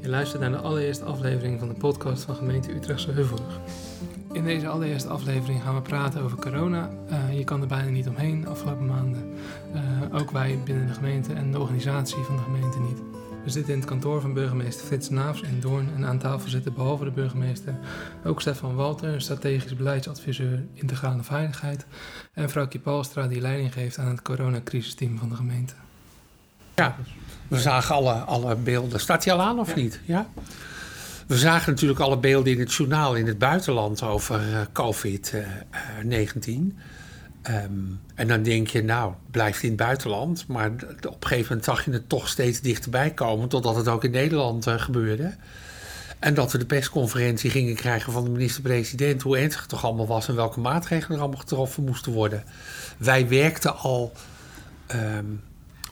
Je luistert naar de allereerste aflevering van de podcast van gemeente Utrechtse Heuvelrug. In deze allereerste aflevering gaan we praten over corona. Uh, je kan er bijna niet omheen afgelopen maanden. Uh, ook wij binnen de gemeente en de organisatie van de gemeente niet. We zitten in het kantoor van burgemeester Frits Naafs in Doorn en aan tafel zitten behalve de burgemeester ook Stefan Walter, strategisch beleidsadviseur integrale veiligheid en vrouwtje Palstra die leiding geeft aan het coronacrisisteam van de gemeente. Ja, we zagen alle, alle beelden. Staat hij al aan of ja. niet? Ja. We zagen natuurlijk alle beelden in het journaal in het buitenland over uh, COVID-19. Um, en dan denk je, nou, blijft in het buitenland. Maar op een gegeven moment zag je het toch steeds dichterbij komen, totdat het ook in Nederland uh, gebeurde. En dat we de persconferentie gingen krijgen van de minister-president, hoe ernstig het toch allemaal was en welke maatregelen er allemaal getroffen moesten worden. Wij werkten al um,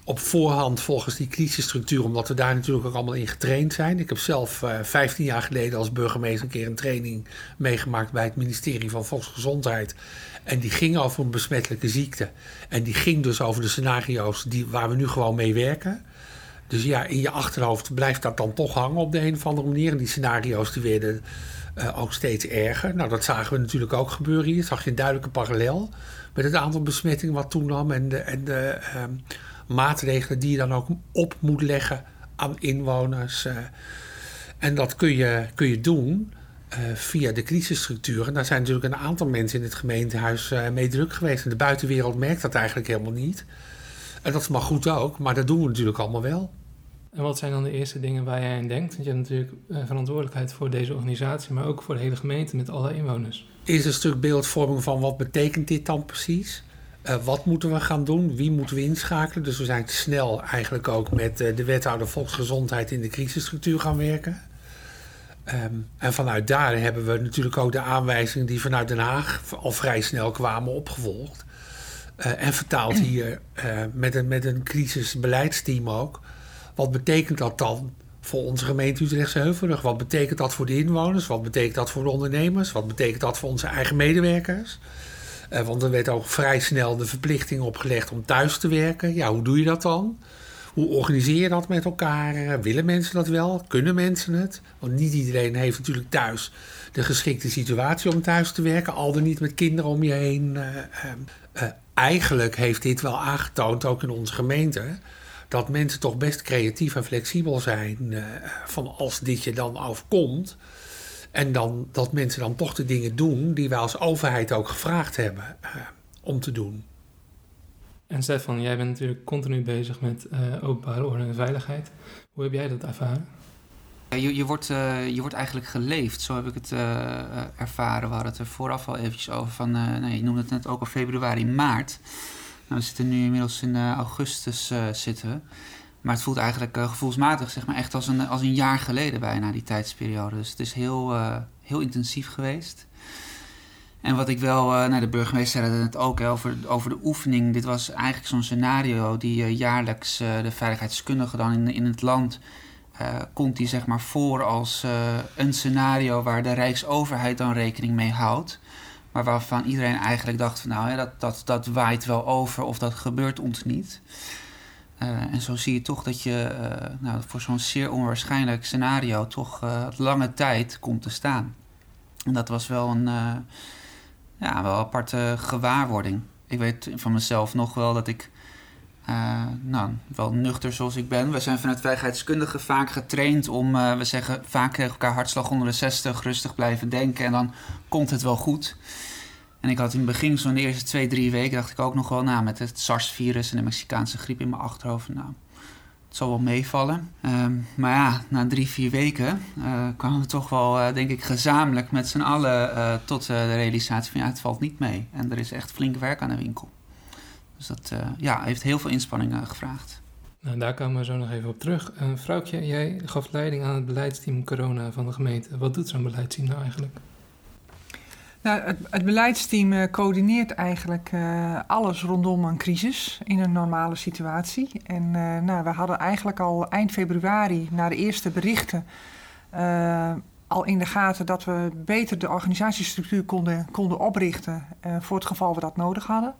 op voorhand volgens die crisisstructuur, omdat we daar natuurlijk ook allemaal in getraind zijn. Ik heb zelf uh, 15 jaar geleden als burgemeester een keer een training meegemaakt bij het ministerie van Volksgezondheid. En die ging over een besmettelijke ziekte. En die ging dus over de scenario's die, waar we nu gewoon mee werken. Dus ja, in je achterhoofd blijft dat dan toch hangen op de een of andere manier. En die scenario's die werden uh, ook steeds erger. Nou, dat zagen we natuurlijk ook gebeuren hier. Zag je een duidelijke parallel met het aantal besmettingen wat toenam. En de, en de um, maatregelen die je dan ook op moet leggen aan inwoners. Uh, en dat kun je, kun je doen uh, via de crisisstructuren. Daar zijn natuurlijk een aantal mensen in het gemeentehuis uh, mee druk geweest. En de buitenwereld merkt dat eigenlijk helemaal niet. En dat is maar goed ook, maar dat doen we natuurlijk allemaal wel. En wat zijn dan de eerste dingen waar jij aan denkt? Want je hebt natuurlijk verantwoordelijkheid voor deze organisatie, maar ook voor de hele gemeente met alle inwoners. Is een stuk beeldvorming van wat betekent dit dan precies? Uh, wat moeten we gaan doen? Wie moeten we inschakelen? Dus we zijn snel eigenlijk ook met uh, de wethouder volksgezondheid in de crisisstructuur gaan werken. Um, en vanuit daar hebben we natuurlijk ook de aanwijzingen die vanuit Den Haag al vrij snel kwamen opgevolgd. Uh, en vertaald hier met, een, met een crisisbeleidsteam ook. Wat betekent dat dan voor onze gemeente Utrechtse Heuvelrug? Wat betekent dat voor de inwoners? Wat betekent dat voor de ondernemers? Wat betekent dat voor onze eigen medewerkers? Uh, want er werd ook vrij snel de verplichting opgelegd om thuis te werken. Ja, hoe doe je dat dan? Hoe organiseer je dat met elkaar? Willen mensen dat wel? Kunnen mensen het? Want niet iedereen heeft natuurlijk thuis de geschikte situatie om thuis te werken, al dan niet met kinderen om je heen. Uh, eigenlijk heeft dit wel aangetoond, ook in onze gemeente, dat mensen toch best creatief en flexibel zijn van als dit je dan overkomt. En dan, dat mensen dan toch de dingen doen die wij als overheid ook gevraagd hebben om te doen. En Stefan, jij bent natuurlijk continu bezig met uh, openbare orde en veiligheid. Hoe heb jij dat ervaren? Je, je, wordt, uh, je wordt eigenlijk geleefd, zo heb ik het uh, ervaren. We hadden het er vooraf al eventjes over van, nee, je noemde het net ook al februari, maart. Nou, we zitten nu inmiddels in augustus zitten Maar het voelt eigenlijk gevoelsmatig zeg maar, echt als een, als een jaar geleden bijna, die tijdsperiode. Dus het is heel, heel intensief geweest. En wat ik wel, uh, de burgemeester zei het ook hè, over, over de oefening. Dit was eigenlijk zo'n scenario die jaarlijks de veiligheidskundige dan in, in het land komt die zeg maar voor als een scenario waar de Rijksoverheid dan rekening mee houdt. Maar waarvan iedereen eigenlijk dacht van nou ja, dat, dat, dat waait wel over of dat gebeurt ons niet. En zo zie je toch dat je nou, voor zo'n zeer onwaarschijnlijk scenario toch lange tijd komt te staan. En dat was wel een ja, wel aparte gewaarwording. Ik weet van mezelf nog wel dat ik, nou, wel nuchter zoals ik ben. We zijn vanuit veiligheidskundigen vaak getraind om, we zeggen vaak tegen elkaar hartslag onder de 60, rustig blijven denken en dan komt het wel goed. En ik had in het begin, zo'n eerste twee, drie weken, dacht ik ook nog wel, nou, met het SARS-virus en de Mexicaanse griep in mijn achterhoofd, nou, het zal wel meevallen. Um, maar ja, na drie, vier weken uh, kwamen we toch wel, uh, denk ik, gezamenlijk met z'n allen uh, tot de realisatie van ja, het valt niet mee. En er is echt flink werk aan de winkel. Dus dat ja, heeft heel veel inspanningen gevraagd. Nou, daar komen we zo nog even op terug. vrouwtje, jij gaf leiding aan het beleidsteam corona van de gemeente. Wat doet zo'n beleidsteam nou eigenlijk? Nou, het, beleidsteam uh, coördineert eigenlijk uh, alles rondom een crisis in een normale situatie. En uh, nou, we hadden eigenlijk al eind februari, na de eerste berichten, al in de gaten dat we beter de organisatiestructuur konden, konden oprichten voor het geval we dat nodig hadden.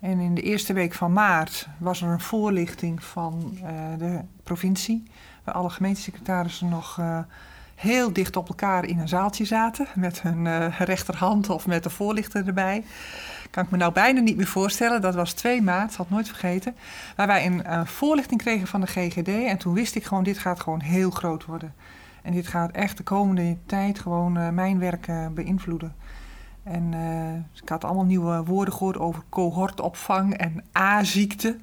En in de eerste week van maart was er een voorlichting van de provincie, waar alle gemeentesecretarissen nog heel dicht op elkaar in een zaaltje zaten, met hun uh, rechterhand of met de voorlichter erbij. Kan ik me nou bijna niet meer voorstellen. Dat was 2 maart, had nooit vergeten. Waar wij een voorlichting kregen van de GGD. En toen wist ik gewoon, dit gaat gewoon heel groot worden. En dit gaat echt de komende tijd gewoon mijn werk beïnvloeden. En ik had allemaal nieuwe woorden gehoord over cohortopvang en A-ziekte.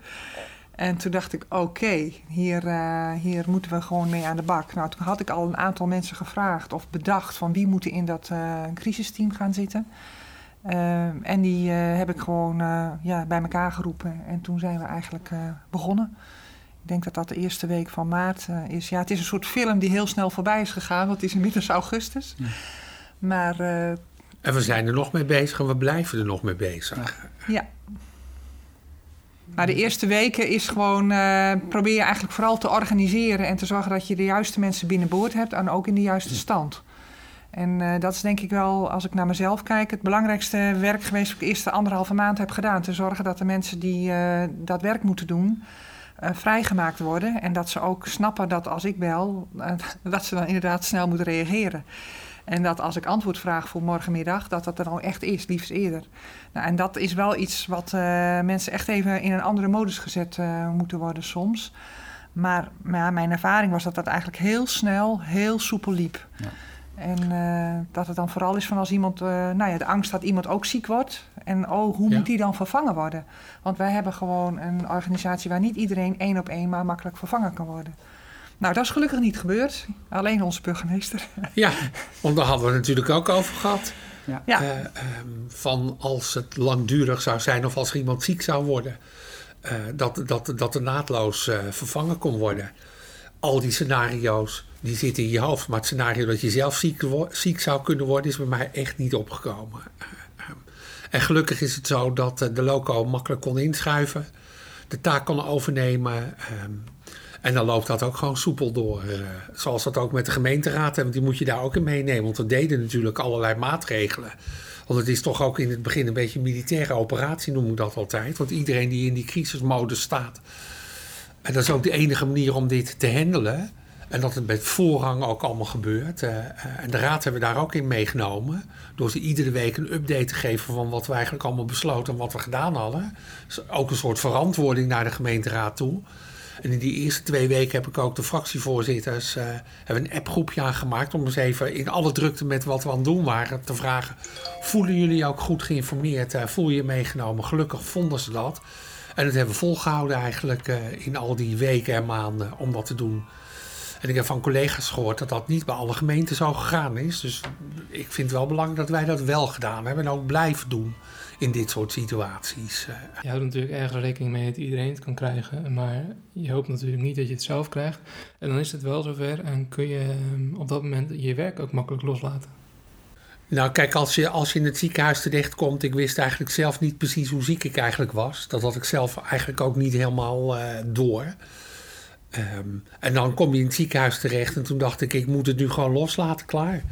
En toen dacht ik, oké, hier, uh, hier moeten we gewoon mee aan de bak. Nou, toen had ik al een aantal mensen gevraagd of bedacht van wie moeten in dat uh, crisisteam gaan zitten. en die heb ik gewoon ja, bij elkaar geroepen. En toen zijn we eigenlijk begonnen. Ik denk dat dat de eerste week van maart is. Ja, het is een soort film die heel snel voorbij is gegaan, want het is inmiddels augustus. Ja. Maar en we zijn er nog mee bezig en we blijven er nog mee bezig. Ja. Maar de eerste weken is gewoon, uh, probeer je eigenlijk vooral te organiseren en te zorgen dat je de juiste mensen binnenboord hebt en ook in de juiste stand. En uh, dat is denk ik wel, als ik naar mezelf kijk, het belangrijkste werk geweest wat ik de eerste anderhalve maand heb gedaan. Te zorgen dat de mensen die uh, dat werk moeten doen, vrijgemaakt worden. En dat ze ook snappen dat als ik bel, dat ze dan inderdaad snel moeten reageren. En dat als ik antwoord vraag voor morgenmiddag, dat dat er al echt is, liefst eerder. Nou, en dat is wel iets wat uh, mensen echt even in een andere modus gezet uh, moeten worden soms. Maar, maar mijn ervaring was dat dat eigenlijk heel snel, heel soepel liep. Ja. En uh, dat het dan vooral is van als iemand, nou ja, de angst dat iemand ook ziek wordt. En oh, hoe ja. moet die dan vervangen worden? Want wij hebben gewoon een organisatie waar niet iedereen één op één maar makkelijk vervangen kan worden. Nou, dat is gelukkig niet gebeurd. Alleen onze burgemeester. Ja, want daar hadden we natuurlijk ook over gehad. Ja. ja. Uh, van als het langdurig zou zijn of als er iemand ziek zou worden, uh, dat, dat, dat er naadloos uh, vervangen kon worden. Al die scenario's die zitten in je hoofd, maar het scenario dat je zelf ziek, ziek zou kunnen worden, is bij mij echt niet opgekomen. en gelukkig is het zo dat de loco makkelijk kon inschuiven, de taak kon overnemen. Ehm, en dan loopt dat ook gewoon soepel door. Uh, zoals dat ook met de gemeenteraad. Want die moet je daar ook in meenemen. Want we deden natuurlijk allerlei maatregelen. Want het is toch ook in het begin een beetje een militaire operatie, noem ik dat altijd. Want iedereen die in die crisismodus staat. En dat is ook de enige manier om dit te handelen. En dat het met voorrang ook allemaal gebeurt. Uh, en de raad hebben we daar ook in meegenomen. Door ze iedere week een update te geven van wat we eigenlijk allemaal besloten en wat we gedaan hadden. Dus ook een soort verantwoording naar de gemeenteraad toe. En in die eerste twee weken heb ik ook de fractievoorzitters uh, hebben een appgroepje aangemaakt om eens even in alle drukte met wat we aan het doen waren te vragen: voelen jullie ook goed geïnformeerd? Uh, voel je je meegenomen? Gelukkig vonden ze dat. En dat hebben we volgehouden eigenlijk uh, in al die weken en maanden om dat te doen. En ik heb van collega's gehoord dat dat niet bij alle gemeenten zo gegaan is. Dus ik vind het wel belangrijk dat wij dat wel gedaan hebben en ook blijven doen in dit soort situaties. Eh. Je houdt natuurlijk erg rekening mee dat iedereen het kan krijgen, maar je hoopt natuurlijk niet dat je het zelf krijgt. En dan is het wel zover en kun je ehm, op dat moment je werk ook makkelijk loslaten. Nou, kijk, als je, als je in het ziekenhuis terechtkomt, ik wist eigenlijk zelf niet precies hoe ziek ik eigenlijk was. Dat had ik zelf eigenlijk ook niet helemaal uh, door. Um, en dan kom je in het ziekenhuis terecht en toen dacht ik, ik moet het nu gewoon loslaten, klaar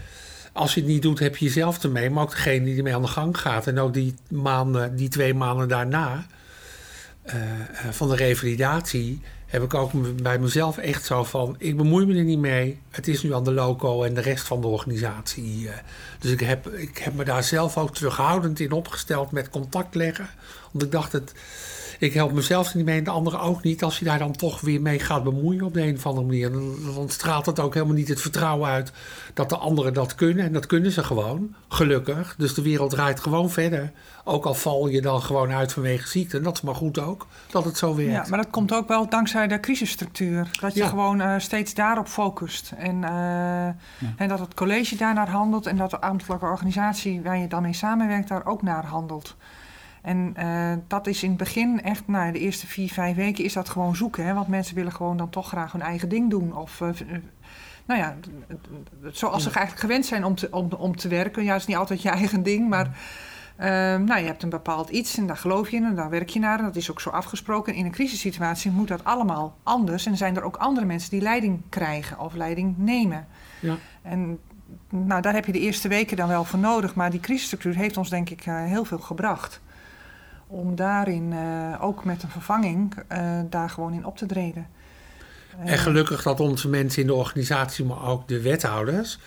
als je het niet doet, heb je jezelf ermee, maar ook degene die ermee aan de gang gaat. En ook die maanden, die twee maanden daarna uh, van de revalidatie, heb ik ook bij mezelf echt zo van: ik bemoei me er niet mee. Het is nu aan de loco en de rest van de organisatie. Uh, dus ik heb, ik heb me daar zelf ook terughoudend in opgesteld met contact leggen. Want ik dacht, het ik help mezelf niet mee en de anderen ook niet. Als je daar dan toch weer mee gaat bemoeien op de een of andere manier. Dan, dan straalt het ook helemaal niet het vertrouwen uit dat de anderen dat kunnen. En dat kunnen ze gewoon, gelukkig. Dus de wereld draait gewoon verder. Ook al val je dan gewoon uit vanwege ziekte. En dat is maar goed ook, dat het zo werkt. Ja, maar dat komt ook wel dankzij de crisisstructuur. Dat je gewoon uh, steeds daarop focust. En, uh, ja. en dat het college daarnaar handelt. En dat de ambtelijke organisatie waar je dan mee samenwerkt daar ook naar handelt. En uh, dat is in het begin echt, nou, de eerste vier, vijf weken is dat gewoon zoeken. Hè? Want mensen willen gewoon dan toch graag hun eigen ding doen. Of, uh, nou ja, zoals ze eigenlijk gewend zijn om te, om, om te werken. Ja, het is niet altijd je eigen ding, maar... Uh, nou, je hebt een bepaald iets en daar geloof je in en daar werk je naar. En dat is ook zo afgesproken. In een crisissituatie moet dat allemaal anders. En zijn er ook andere mensen die leiding krijgen of leiding nemen. Ja. En nou, daar heb je de eerste weken dan wel voor nodig. Maar die crisisstructuur heeft ons denk ik heel veel gebracht om daarin ook met een vervanging daar gewoon in op te treden. En gelukkig dat onze mensen in de organisatie, maar ook de wethouders,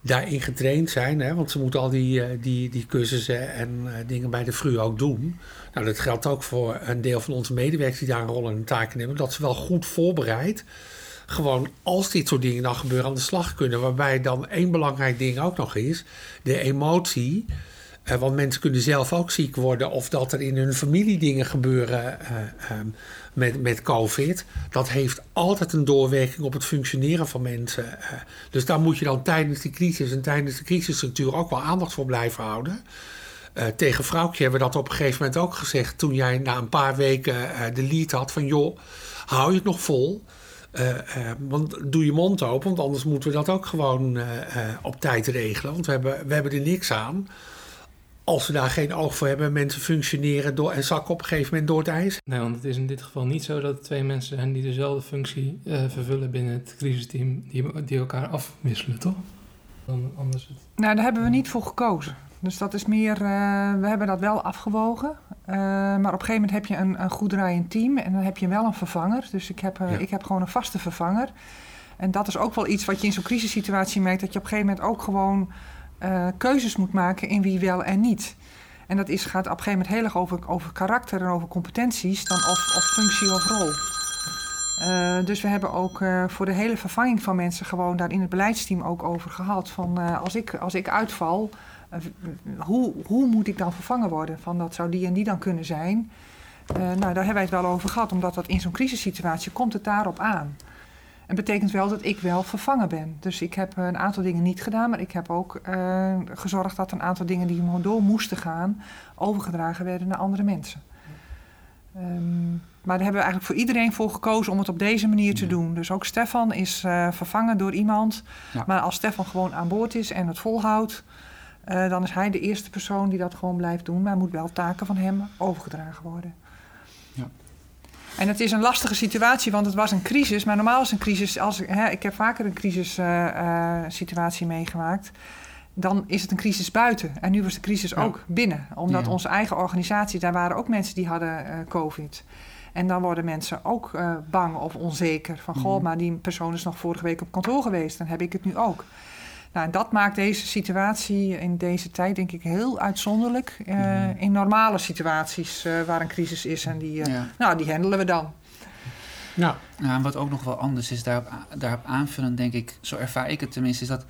daarin getraind zijn. Hè? Want ze moeten al die, die, die cursussen en dingen bij de FRU ook doen. Nou, dat geldt ook voor een deel van onze medewerkers die daar een rol en een taak in hebben. Dat ze wel goed voorbereid, gewoon als dit soort dingen dan gebeuren, aan de slag kunnen. Waarbij dan één belangrijk ding ook nog is, de emotie. Uh, want mensen kunnen zelf ook ziek worden of dat er in hun familie dingen gebeuren. Um, met, met COVID, dat heeft altijd een doorwerking op het functioneren van mensen. Eh, dus daar moet je dan tijdens die crisis en tijdens de crisisstructuur ook wel aandacht voor blijven houden. Tegen Vrouwtje hebben we dat op een gegeven moment ook gezegd. Toen jij na een paar weken de lead had van joh, hou je het nog vol? Want doe je mond open, want anders moeten we dat ook gewoon op tijd regelen. Want we hebben, we hebben er niks aan als we daar geen oog voor hebben, mensen functioneren door, en zakken op een gegeven moment door het ijs. Nee, want het is in dit geval niet zo dat twee mensen zijn die dezelfde functie uh, vervullen binnen het crisisteam, die, die elkaar afwisselen, toch? Dan anders het... Nou, daar hebben we niet voor gekozen. Dus dat is meer, uh, we hebben dat wel afgewogen. Uh, maar op een gegeven moment heb je een, een goed draaiend team en dan heb je wel een vervanger. Dus ik heb, ja. ik heb gewoon een vaste vervanger. En dat is ook wel iets wat je in zo'n crisissituatie merkt, dat je op een gegeven moment ook gewoon uh, keuzes moet maken in wie wel en niet. En dat is, gaat op een gegeven moment heel erg over, over karakter en over competenties dan of, of functie of rol. Uh, dus we hebben ook uh, voor de hele vervanging van mensen gewoon daar in het beleidsteam ook over gehad. Van als, ik, als ik uitval, hoe, hoe moet ik dan vervangen worden? Van dat zou die en die dan kunnen zijn. nou, daar hebben wij het wel over gehad, omdat dat in zo'n crisissituatie komt het daarop aan. En betekent wel dat ik wel vervangen ben. Dus ik heb een aantal dingen niet gedaan, maar ik heb ook uh, gezorgd dat een aantal dingen die door moesten gaan, overgedragen werden naar andere mensen. Um, maar daar hebben we eigenlijk voor iedereen voor gekozen om het op deze manier te ja. doen. Dus ook Stefan is uh, vervangen door iemand. Ja. Maar als Stefan gewoon aan boord is en het volhoudt, uh, dan is hij de eerste persoon die dat gewoon blijft doen. Maar moet wel taken van hem overgedragen worden. En het is een lastige situatie, want het was een crisis. Maar normaal is een crisis, als, hè, ik heb vaker een crisissituatie uh, uh, meegemaakt. Dan is het een crisis buiten. En nu was de crisis ja. ook binnen. Omdat ja. onze eigen organisatie, daar waren ook mensen die hadden uh, COVID. En dan worden mensen ook bang of onzeker. Van goh, mm. maar die persoon is nog vorige week op kantoor geweest. Dan heb ik het nu ook. Nou, en dat maakt deze situatie in deze tijd, denk ik, heel uitzonderlijk. Uh, mm. In normale situaties uh, waar een crisis is. En die, uh, ja. nou, die handelen we dan. Nou. Ja, en wat ook nog wel anders is, daarop, daarop aanvullend, denk ik, zo ervaar ik het tenminste, is dat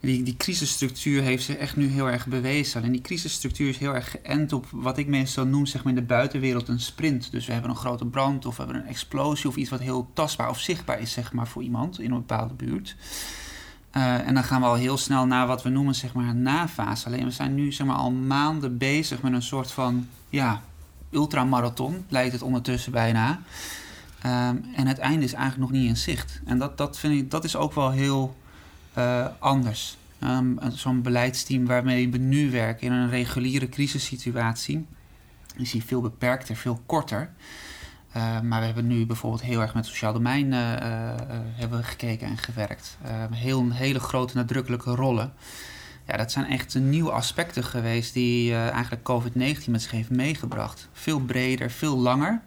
die, die crisisstructuur heeft zich echt nu heel erg bewezen. En die crisisstructuur is heel erg geënt op wat ik meestal noem zeg maar in de buitenwereld een sprint. Dus we hebben een grote brand of we hebben een explosie of iets wat heel tastbaar of zichtbaar is zeg maar, voor iemand in een bepaalde buurt. Uh, en dan gaan we al heel snel naar wat we noemen zeg maar een nafase. Alleen we zijn nu zeg maar al maanden bezig met een soort van ja, ultramarathon, lijkt het ondertussen bijna. Um, en het einde is eigenlijk nog niet in zicht. En dat, dat vind ik, dat is ook wel heel uh, anders. Um, Zo'n beleidsteam waarmee we nu werken in een reguliere crisissituatie, is die veel beperkter, veel korter. Uh, maar we hebben nu bijvoorbeeld heel erg met sociaal domein uh, uh, hebben gekeken en gewerkt. heel, hele grote nadrukkelijke rollen. Ja, dat zijn echt nieuwe aspecten geweest die eigenlijk COVID-19 met zich heeft meegebracht. Veel breder, veel langer,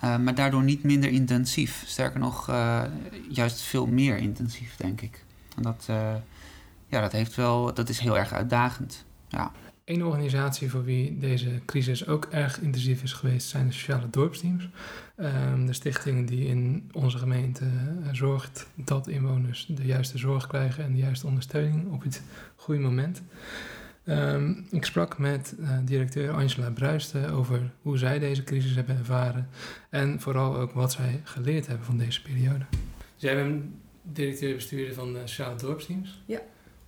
maar daardoor niet minder intensief. Sterker nog, juist veel meer intensief, denk ik. En dat, ja, dat, heeft wel, dat is heel erg uitdagend. Ja. Een organisatie voor wie deze crisis ook erg intensief is geweest zijn de sociale dorpsteams. Um, de stichting die in onze gemeente uh, zorgt dat inwoners de juiste zorg krijgen en de juiste ondersteuning op het goede moment. Um, ik sprak met uh, directeur Angela Bruisten over hoe zij deze crisis hebben ervaren en vooral ook wat zij geleerd hebben van deze periode. Zij bent directeur-bestuurder van de sociale dorpsteams. Ja.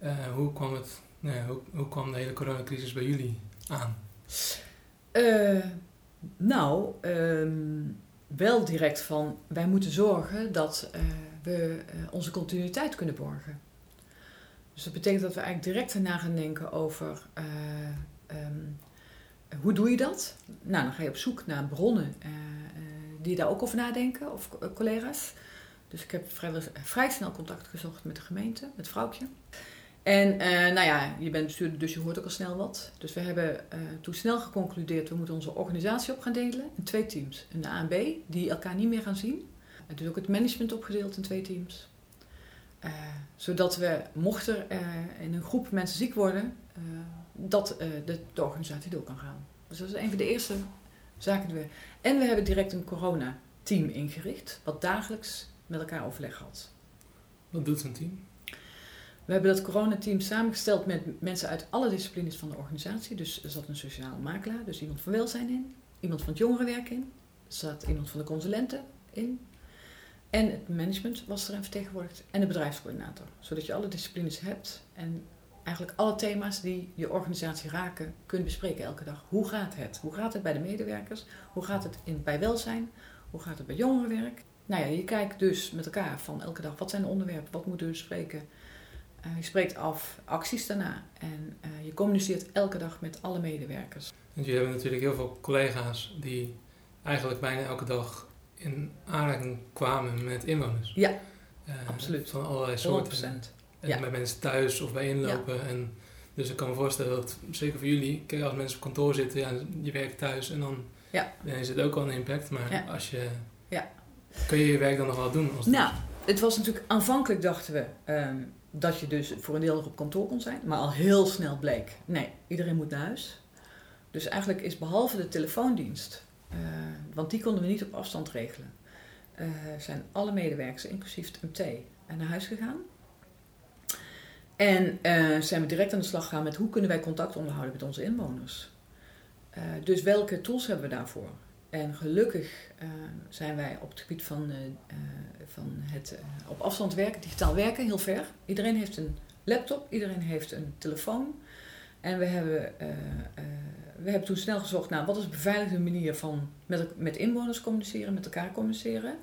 Uh, hoe kwam het Nee, hoe, kwam de hele coronacrisis bij jullie aan? Uh, nou, um, wel direct van wij moeten zorgen dat uh, we uh, onze continuïteit kunnen borgen. Dus dat betekent dat we eigenlijk direct erna gaan denken over um, hoe doe je dat? Nou, dan ga je op zoek naar bronnen die daar ook over nadenken, of collega's. Dus ik heb vrij, vrij snel contact gezocht met de gemeente, met Vrouwtje. En eh, nou ja, je bent bestuurder, dus je hoort ook al snel wat. Dus we hebben eh, toen snel geconcludeerd, we moeten onze organisatie op gaan delen in twee teams. Een A en B, die elkaar niet meer gaan zien. En dus ook het management opgedeeld in twee teams. Eh, zodat we, mochten er in een groep mensen ziek worden, dat de, de organisatie door kan gaan. Dus dat is een van de eerste zaken die we... En we hebben direct een corona-team ingericht, wat dagelijks met elkaar overleg had. Wat doet zo'n team? We hebben dat coronateam samengesteld met mensen uit alle disciplines van de organisatie. Dus er zat een sociaal makelaar, dus iemand van welzijn in. Iemand van het jongerenwerk in. Er zat iemand van de consulenten in. En het management was erin vertegenwoordigd. En de bedrijfscoördinator. Zodat je alle disciplines hebt. En eigenlijk alle thema's die je organisatie raken, kunt bespreken elke dag. Hoe gaat het? Hoe gaat het bij de medewerkers? Hoe gaat het in, bij welzijn? Hoe gaat het bij jongerenwerk? Nou ja, je kijkt dus met elkaar van elke dag. Wat zijn de onderwerpen? Wat moeten we bespreken? Uh, je spreekt af acties daarna en uh, je communiceert elke dag met alle medewerkers. Want jullie hebben natuurlijk heel veel collega's die eigenlijk bijna elke dag in aanraking kwamen met inwoners. Ja, uh, absoluut. Van allerlei soorten. 100%. En Ja. bij mensen thuis of bij inlopen. Ja. En dus ik kan me voorstellen dat, zeker voor jullie, kijk als mensen op kantoor zitten, ja, je werkt thuis en dan, Ja. dan is het ook al een impact. Maar Ja. als je, Ja. kun je je werk dan nog wel doen? Als Nou, het was natuurlijk aanvankelijk dachten we ehm, dat je dus voor een deel nog op kantoor kon zijn, maar al heel snel bleek, nee, iedereen moet naar huis. Dus eigenlijk is behalve de telefoondienst, eh, want die konden we niet op afstand regelen, eh, zijn alle medewerkers, inclusief het MT, eh, naar huis gegaan. En zijn we direct aan de slag gegaan met hoe kunnen wij contact onderhouden met onze inwoners. Dus welke tools hebben we daarvoor? En gelukkig eh, zijn wij op het gebied van, eh, eh, van het op afstand werken, digitaal werken, heel ver. Iedereen heeft een laptop, iedereen heeft een telefoon. En we hebben, we hebben toen snel gezocht naar wat is een beveiligde manier van met, met inwoners communiceren, met elkaar communiceren.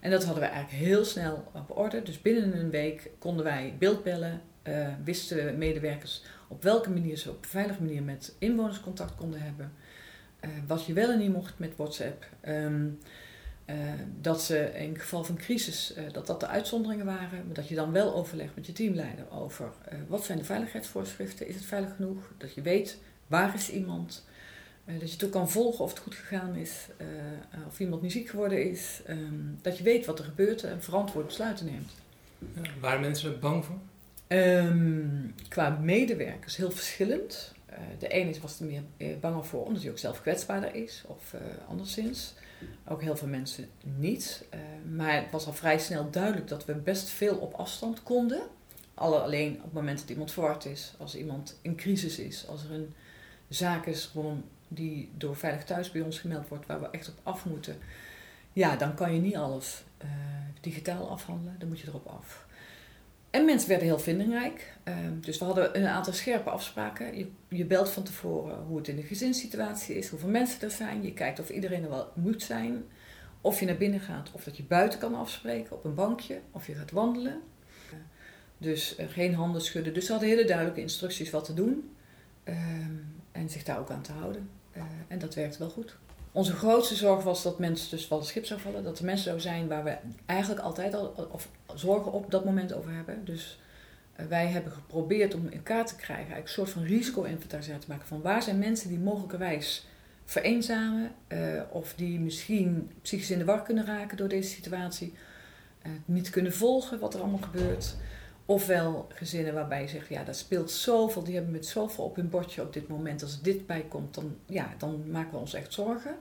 En dat hadden we eigenlijk heel snel op orde. Dus binnen een week konden wij beeldbellen, wisten medewerkers op welke manier ze op een veilige manier met inwoners contact konden hebben. Eh, wat je wel en niet mocht met WhatsApp. Ehm, eh, dat ze in geval van crisis, eh, dat dat de uitzonderingen waren. Maar dat je dan wel overlegt met je teamleider over wat zijn de veiligheidsvoorschriften. Is het veilig genoeg? Dat je weet waar is iemand. Dat je ook kan volgen of het goed gegaan is. of iemand niet ziek geworden is. Ehm, dat je weet wat er gebeurt en verantwoord besluiten neemt. Ja, waren mensen er bang voor? Ehm, qua medewerkers heel verschillend. Eh, de ene was er meer eh, banger voor omdat hij ook zelf kwetsbaarder is of eh, anderszins. Ook heel veel mensen niet. Maar het was al vrij snel duidelijk dat we best veel op afstand konden. Alle- Alleen op het moment dat iemand verward is, als iemand in crisis is, als er een zaak is die door Veilig Thuis bij ons gemeld wordt, waar we echt op af moeten. Ja, dan kan je niet alles digitaal afhandelen, dan moet je erop af. En mensen werden heel vindingrijk. Ehm, dus we hadden een aantal scherpe afspraken. Je, je belt van tevoren hoe het in de gezinssituatie is, hoeveel mensen er zijn. Je kijkt of iedereen er wel moet zijn. Of je naar binnen gaat, of dat je buiten kan afspreken op een bankje, of je gaat wandelen. Dus eh, geen handen schudden. Dus ze hadden hele duidelijke instructies wat te doen. Ehm, en zich daar ook aan te houden. Eh, en dat werkte wel goed. Onze grootste zorg was dat mensen dus wel schip zou vallen. Dat er mensen zou zijn waar we eigenlijk altijd al of zorgen op dat moment over hebben. Dus eh, wij hebben geprobeerd om in kaart te krijgen, eigenlijk een soort van risico-inventarisatie te maken van waar zijn mensen die mogelijkerwijs vereenzamen eh, of die misschien psychisch in de war kunnen raken door deze situatie, eh, niet kunnen volgen wat er allemaal gebeurt. Ofwel gezinnen waarbij je zegt, ja, dat speelt zoveel, die hebben met zoveel op hun bordje op dit moment. Als dit bij komt, dan, ja, dan maken we ons echt zorgen.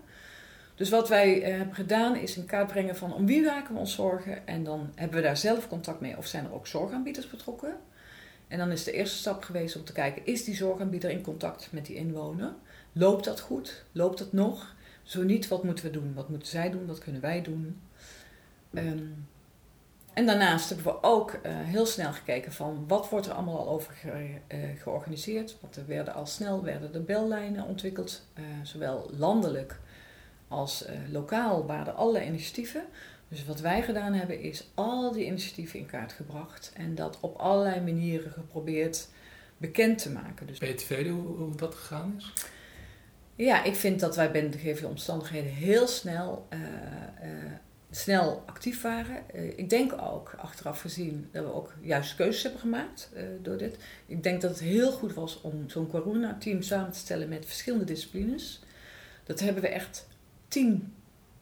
Dus wat wij eh, hebben gedaan is in kaart brengen van om wie maken we ons zorgen. En dan hebben we daar zelf contact mee of zijn er ook zorgaanbieders betrokken. En dan is de eerste stap geweest om te kijken, is die zorgaanbieder in contact met die inwoner? Loopt dat goed? Loopt dat nog? Zo niet, wat moeten we doen? Wat moeten zij doen? Wat kunnen wij doen? Ehm, en daarnaast hebben we ook eh, heel snel gekeken van wat wordt er allemaal al over ge- eh, georganiseerd. Want er werden al snel werden de bellijnen ontwikkeld, eh, zowel landelijk als lokaal waren er allerlei initiatieven. Dus wat wij gedaan hebben is al die initiatieven in kaart gebracht en dat op allerlei manieren geprobeerd bekend te maken. Dus Weet je tevreden hoe, hoe dat gegaan is? ja, ik vind dat wij binnen de gegeven omstandigheden heel snel eh, snel actief waren. ik denk ook, achteraf gezien, dat we ook juist keuzes hebben gemaakt door dit. Ik denk dat het heel goed was om zo'n corona-team samen te stellen met verschillende disciplines. Dat hebben we echt tien,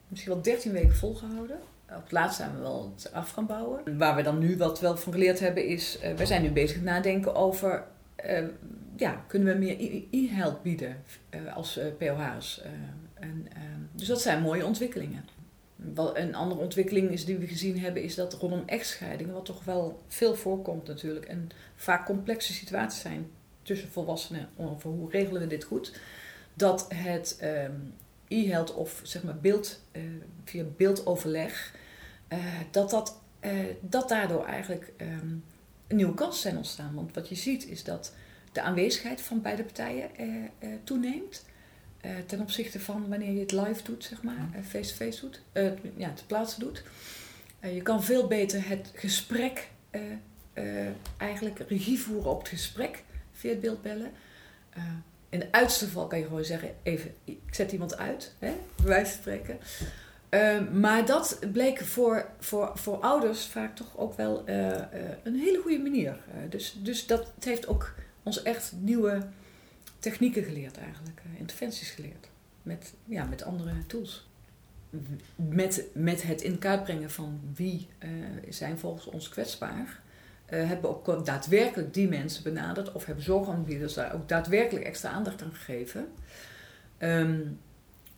misschien wel dertien weken volgehouden. Op het laatst zijn we wel het af gaan bouwen. Waar we dan nu wat wel van geleerd hebben is, uh, wij zijn nu bezig met nadenken over, ja, kunnen we meer e-health bieden als POH's? en, dus dat zijn mooie ontwikkelingen. Een andere ontwikkeling is die we gezien hebben, is dat rondom echtscheidingen, wat toch wel veel voorkomt natuurlijk, en vaak complexe situaties zijn tussen volwassenen over hoe regelen we dit goed, dat het um, e-health of zeg maar beeld, uh, via beeldoverleg, uh, dat, dat, uh, dat daardoor eigenlijk um, nieuwe kansen zijn ontstaan. Want wat je ziet is dat de aanwezigheid van beide partijen toeneemt. Ten opzichte van wanneer je het live doet, zeg maar, face-to-face doet, ja, te plaatsen doet. je kan veel beter het gesprek, eigenlijk regie voeren op het gesprek via het beeldbellen. In de uiterste geval kan je gewoon zeggen, even, ik zet iemand uit, hè, bij wijze van spreken. Ehm, maar dat bleek voor, voor, voor ouders vaak toch ook wel uh, uh, een hele goede manier. Dus, dus dat het heeft ook ons echt nieuwe technieken geleerd eigenlijk, interventies geleerd. Met, ja, met andere tools. Met, met het in kaart brengen van wie zijn volgens ons kwetsbaar uh, hebben ook daadwerkelijk die mensen benaderd of hebben zorgaanbieders daar ook daadwerkelijk extra aandacht aan gegeven.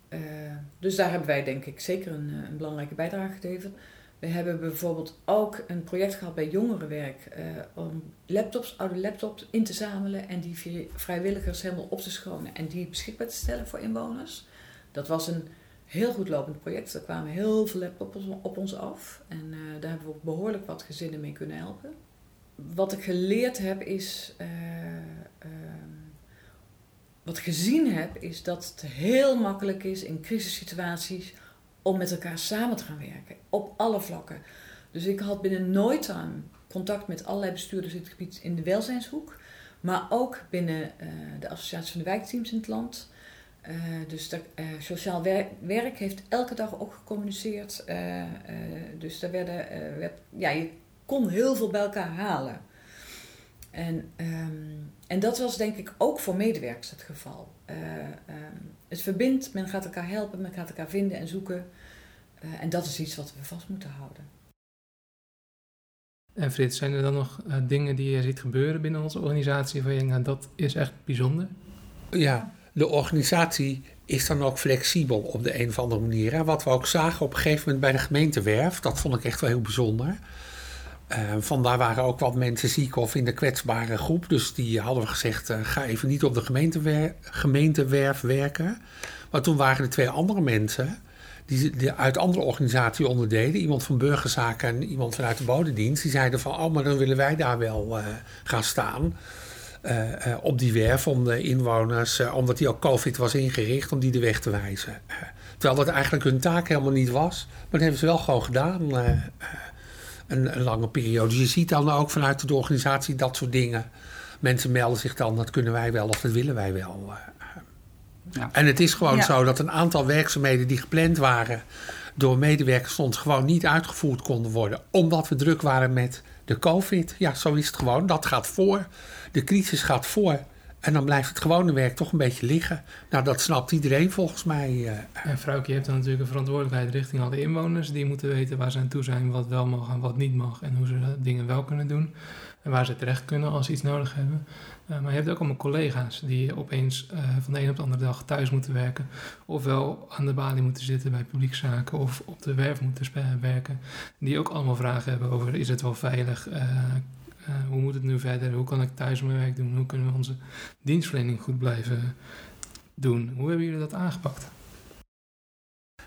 Uh, dus daar hebben wij denk ik zeker een, eh, een, belangrijke bijdrage gegeven. We hebben bijvoorbeeld ook een project gehad bij jongerenwerk uh, om laptops, oude laptops in te zamelen en die vrijwilligers helemaal op te schonen en die beschikbaar te stellen voor inwoners. Dat was een heel goed lopend project. Er kwamen heel veel laptops op ons af en daar hebben we ook behoorlijk wat gezinnen mee kunnen helpen wat ik geleerd heb is. Uh, uh, wat gezien heb, is dat het heel makkelijk is in crisissituaties om met elkaar samen te gaan werken. Op alle vlakken. Dus ik had binnen nooit time contact met allerlei bestuurders in het gebied in de welzijnshoek. Maar ook binnen uh, de Associatie van de Wijkteams in het land. Uh, dus dat, uh, sociaal werk, heeft elke dag ook gecommuniceerd. dus daar werden, werd, ja, je kon heel veel bij elkaar halen. En, um, en dat was denk ik ook voor medewerkers het geval. Uh, um, het verbindt, men gaat elkaar helpen, men gaat elkaar vinden en zoeken. Uh, en dat is iets wat we vast moeten houden. En Frits, zijn er dan nog uh, dingen die je ziet gebeuren binnen onze organisatie waar je denkt, nou, dat is echt bijzonder? Ja, de organisatie is dan ook flexibel op de een of andere manier. En wat we ook zagen op een gegeven moment bij de gemeentewerf, dat vond ik echt wel heel bijzonder. Uh, vandaar waren ook wat mensen ziek of in de kwetsbare groep. Dus die hadden we gezegd, uh, ga even niet op de gemeentewer gemeentewerf werken. Maar toen waren er twee andere mensen die, die uit andere organisaties onderdeden. Iemand van burgerzaken en iemand vanuit de bodemdienst. Die zeiden van, oh, maar dan willen wij daar wel uh, gaan staan. op die werf om de inwoners, omdat die ook COVID was ingericht, om die de weg te wijzen. terwijl dat eigenlijk hun taak helemaal niet was. Maar dat hebben ze wel gewoon gedaan een, een, lange periode. Dus je ziet dan ook vanuit de organisatie dat soort dingen. Mensen melden zich dan, dat kunnen wij wel of dat willen wij wel. Eh, ja. En het is gewoon zo dat een aantal werkzaamheden die gepland waren door medewerkers soms gewoon niet uitgevoerd konden worden. Omdat we druk waren met de COVID. Ja, zo is het gewoon. Dat gaat voor. De crisis gaat voor. En dan blijft het gewone werk toch een beetje liggen. Nou, dat snapt iedereen volgens mij. Uh. En Vrouwke, je hebt dan natuurlijk een verantwoordelijkheid richting alle inwoners. Die moeten weten waar ze aan toe zijn, wat wel mag en wat niet mag. En hoe ze dingen wel kunnen doen. En waar ze terecht kunnen als ze iets nodig hebben. Uh, maar je hebt ook allemaal collega's die opeens uh, van de een op de andere dag thuis moeten werken. Ofwel aan de balie moeten zitten bij publiekzaken of op de werf moeten werken. Die ook allemaal vragen hebben over is het wel veilig, uh, hoe moet het nu verder? Hoe kan ik thuis mijn werk doen? Hoe kunnen we onze dienstverlening goed blijven doen? Hoe hebben jullie dat aangepakt?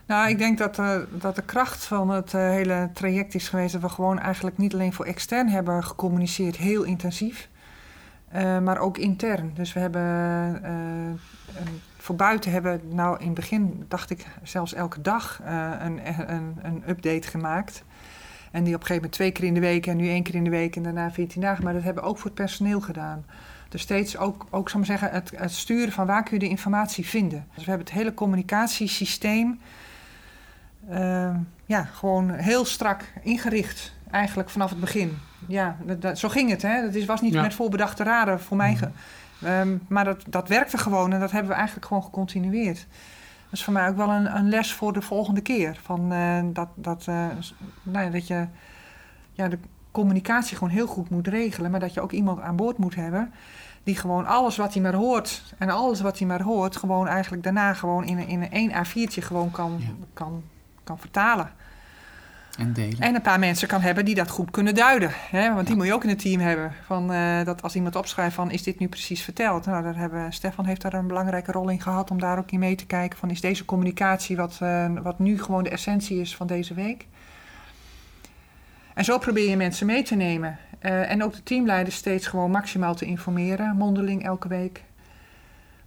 Nou, ik denk dat, uh, dat de kracht van het uh, hele traject is geweest dat we gewoon eigenlijk niet alleen voor extern hebben gecommuniceerd, heel intensief, maar ook intern. Dus we hebben voor buiten hebben, nou in het begin dacht ik zelfs elke dag een, een, een update gemaakt. En die op een gegeven moment twee keer in de week en nu één keer in de week en daarna 14 dagen. Maar dat hebben we ook voor het personeel gedaan. Dus steeds ook, ook zal maar zeggen, het, het sturen van waar kun je de informatie vinden. Dus we hebben het hele communicatiesysteem uh, ja, gewoon heel strak ingericht. Eigenlijk vanaf het begin. Ja, dat, dat- zo ging het. Hè? Dat is, was niet Ja. met voorbedachte raden voor mij. Mhm. Ehm, maar dat, dat werkte gewoon en dat hebben we eigenlijk gewoon gecontinueerd. Dat is voor mij ook wel een, een les voor de volgende keer. Van, eh, dat, dat, eh, nou ja, dat je ja, de communicatie gewoon heel goed moet regelen. Maar dat je ook iemand aan boord moet hebben. Die gewoon alles wat hij maar hoort. En alles wat hij maar hoort. Gewoon eigenlijk daarna gewoon in een, in een één A4'tje gewoon kan, Ja. kan, kan vertalen. En delen. En een paar mensen kan hebben die dat goed kunnen duiden. Hè? Want die moet je ook in het team hebben. Van, eh, dat als iemand opschrijft van is dit nu precies verteld? Nou, daar hebben, Stefan heeft daar een belangrijke rol in gehad om daar ook in mee te kijken. Van is deze communicatie wat, eh, wat nu gewoon de essentie is van deze week? En zo probeer je mensen mee te nemen. Eh, en ook de teamleiders steeds gewoon maximaal te informeren, mondeling elke week.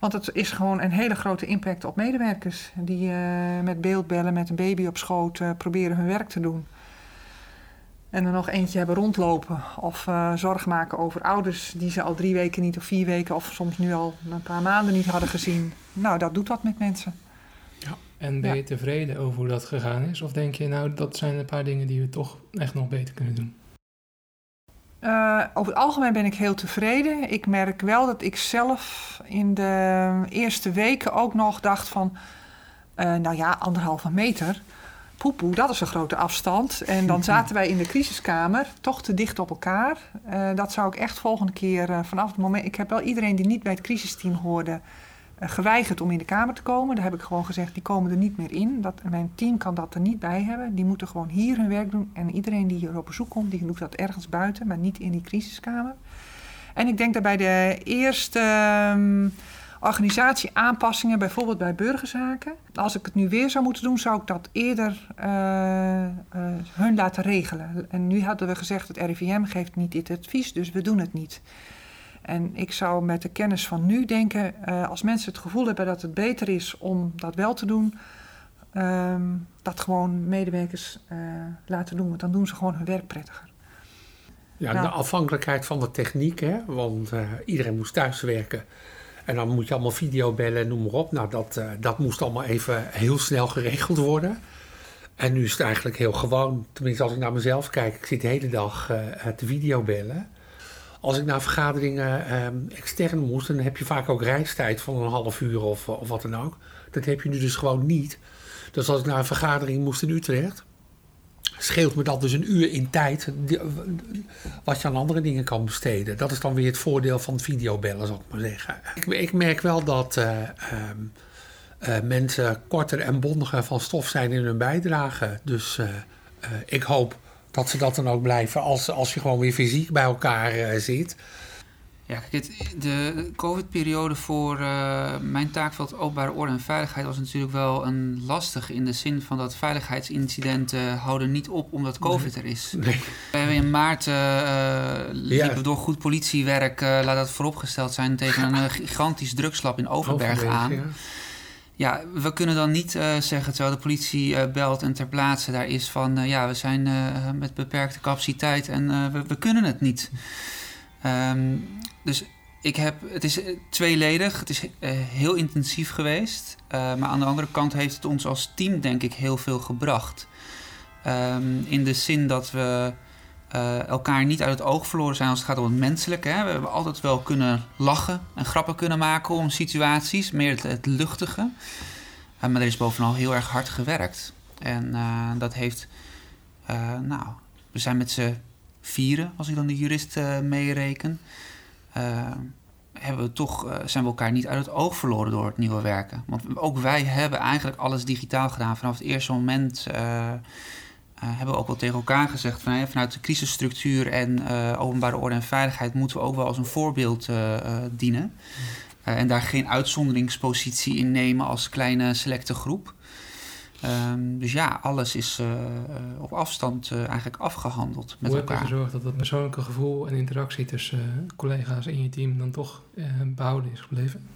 Want het is gewoon een hele grote impact op medewerkers. Die eh, met beeldbellen, met een baby op schoot eh, proberen hun werk te doen. En er nog eentje hebben rondlopen. Of eh zorg maken over ouders die ze al drie weken niet of vier weken of soms nu al een paar maanden niet hadden gezien. Nou, dat doet wat met mensen. En ben Ja. je tevreden over hoe dat gegaan is? Of denk je, nou, dat zijn een paar dingen die we toch echt nog beter kunnen doen? Eh, over het algemeen ben ik heel tevreden. Ik merk wel dat ik zelf in de eerste weken ook nog dacht van... eh, nou ja, anderhalve meter. Poepoe, dat is een grote afstand. En dan zaten wij in de crisiskamer, toch te dicht op elkaar. Eh, dat zou ik echt volgende keer vanaf het moment... Ik heb wel iedereen die niet bij het crisisteam hoorde... eh, geweigerd om in de kamer te komen. Daar heb ik gewoon gezegd, die komen er niet meer in. Dat, mijn team kan dat er niet bij hebben. Die moeten gewoon hier hun werk doen. En iedereen die hier op bezoek komt, die doet dat ergens buiten, maar niet in die crisiskamer. En ik denk dat bij de eerste ehm, organisatieaanpassingen, bijvoorbeeld bij burgerzaken, als ik het nu weer zou moeten doen, zou ik dat eerder eh, eh, hun laten regelen. En nu hadden we gezegd, het RIVM geeft niet dit advies, dus we doen het niet. En ik zou met de kennis van nu denken, eh, als mensen het gevoel hebben dat het beter is om dat wel te doen, ehm, dat gewoon medewerkers eh, laten doen. Want dan doen ze gewoon hun werk prettiger. Ja, Ja. de afhankelijkheid van de techniek, hè? want eh, iedereen moest thuiswerken. En dan moet je allemaal videobellen en noem maar op. Nou, dat, dat moest allemaal even heel snel geregeld worden. En nu is het eigenlijk heel gewoon. Tenminste, als ik naar mezelf kijk, ik zit de hele dag te videobellen. Als ik naar vergaderingen ehm, extern moest, dan heb je vaak ook reistijd van een half uur of, of wat dan ook. Dat heb je nu dus gewoon niet. Dus als ik naar een vergadering moest in Utrecht, scheelt me dat dus een uur in tijd wat je aan andere dingen kan besteden. Dat is dan weer het voordeel van videobellen, zal ik maar zeggen. Ik, ik merk wel dat eh, ehm, eh, mensen korter en bondiger van stof zijn in hun bijdrage. Dus eh, ik hoop dat ze dat dan ook blijven als, als je gewoon weer fysiek bij elkaar eh, zit. Ja, kijk, het, de COVID-periode voor eh, mijn taakveld openbare orde en veiligheid was natuurlijk wel een lastig in de zin van dat veiligheidsincidenten houden niet op omdat COVID er is. Nee. We hebben in maart eh, liepen Ja. we door goed politiewerk, laat dat vooropgesteld zijn, tegen een gigantisch drugslab in Overberg aan. ja. Ja, we kunnen dan niet eh, zeggen, terwijl de politie eh, belt en ter plaatse daar is van... eh, ja, we zijn met beperkte capaciteit en we, we kunnen het niet. Ehm, dus ik heb, het is tweeledig, het is heel intensief geweest. maar aan de andere kant heeft het ons als team denk ik heel veel gebracht. Ehm, in de zin dat we eh, elkaar niet uit het oog verloren zijn als het gaat om het menselijke. Hè. We hebben altijd wel kunnen lachen en grappen kunnen maken om situaties, meer het, luchtige. Eh, maar er is bovenal heel erg hard gewerkt. En eh, dat heeft, nou, we zijn met z'n vieren, als ik dan de jurist meereken. hebben we toch, zijn we elkaar niet uit het oog verloren door het nieuwe werken. Want ook wij hebben eigenlijk alles digitaal gedaan. Vanaf het eerste moment hebben we ook wel tegen elkaar gezegd... Van, hè, vanuit de crisisstructuur en eh, openbare orde en veiligheid... moeten we ook wel als een voorbeeld eh, eh, dienen. Eh, en daar geen uitzonderingspositie in nemen als kleine selecte groep. Ehm, dus ja, alles is eh, eh, op afstand eh, eigenlijk afgehandeld met Hoe heb je elkaar. gezorgd dat dat persoonlijke gevoel en interactie tussen eh, collega's in je team dan toch eh, behouden is gebleven?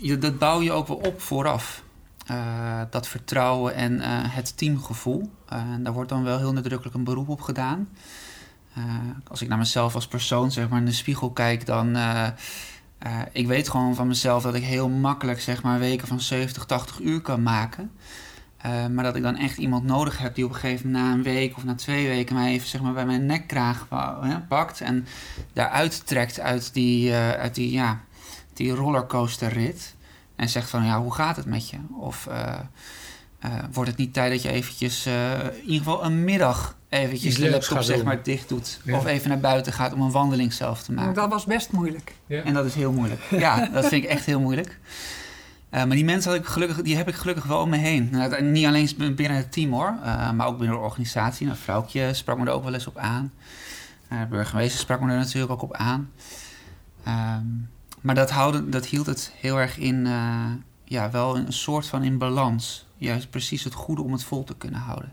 je, dat bouw je ook wel op vooraf. Eh, dat vertrouwen en eh, het teamgevoel. En daar wordt dan wel heel nadrukkelijk een beroep op gedaan. Als ik naar mezelf als persoon zeg maar, in de spiegel kijk, dan. ik weet gewoon van mezelf dat ik heel makkelijk zeg maar, weken van 70, 80 uur kan maken. Maar dat ik dan echt iemand nodig heb die op een gegeven moment na een week of na twee weken mij even zeg maar, bij mijn nekkraag pakt en daaruit trekt uit die, uit die, ja, die rollercoasterrit. En zegt van ja, hoe gaat het met je? Of eh, eh, wordt het niet tijd dat je eventjes eh, in ieder geval een middag eventjes de laptop zeg maar dicht doet. Ja. Of even naar buiten gaat om een wandeling zelf te maken. Dat was best moeilijk. Ja. En dat is heel moeilijk. Ja, dat vind ik echt heel moeilijk. Eh, maar die mensen had ik gelukkig, die heb ik gelukkig wel om me heen. Nou, niet alleen binnen het team hoor, eh, maar ook binnen de organisatie. Een vrouwtje sprak me er ook wel eens op aan. De burgemeester sprak me er natuurlijk ook op aan. Ehm, maar dat, houden, dat hield het heel erg in, eh, ja, wel een soort van in balans. Juist precies het goede om het vol te kunnen houden.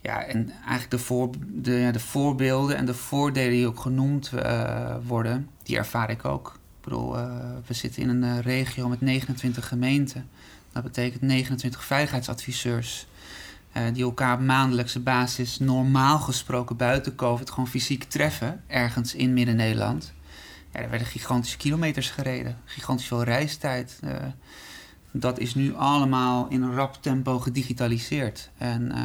Ja, en eigenlijk de, voor, de, ja, de voorbeelden en de voordelen die ook genoemd eh, worden, die ervaar ik ook. Ik bedoel, eh, we zitten in een regio met 29 gemeenten. Dat betekent 29 veiligheidsadviseurs. die elkaar op maandelijkse basis normaal gesproken buiten COVID gewoon fysiek treffen. Ergens in Midden-Nederland. Ja, er werden gigantische kilometers gereden. Gigantisch veel reistijd. eh, dat is nu allemaal in een rap tempo gedigitaliseerd. En eh,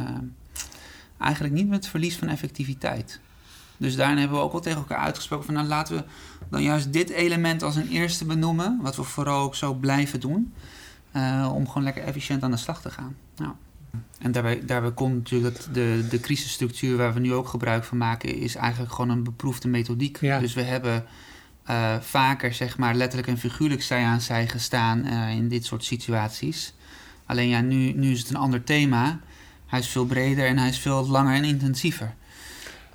eigenlijk niet met verlies van effectiviteit. Dus daarin hebben we ook wel tegen elkaar uitgesproken van nou laten we dan juist dit element als een eerste benoemen, wat we vooral ook zo blijven doen, eh, om gewoon lekker efficiënt aan de slag te gaan. Nou. En daarbij, daarbij komt natuurlijk dat de, de crisisstructuur waar we nu ook gebruik van maken, is eigenlijk gewoon een beproefde methodiek. Ja. Dus we hebben eh, vaker, zeg maar, letterlijk en figuurlijk zij aan zij gestaan eh, in dit soort situaties. Alleen ja, nu, nu is het een ander thema. Hij is veel breder en hij is veel langer en intensiever.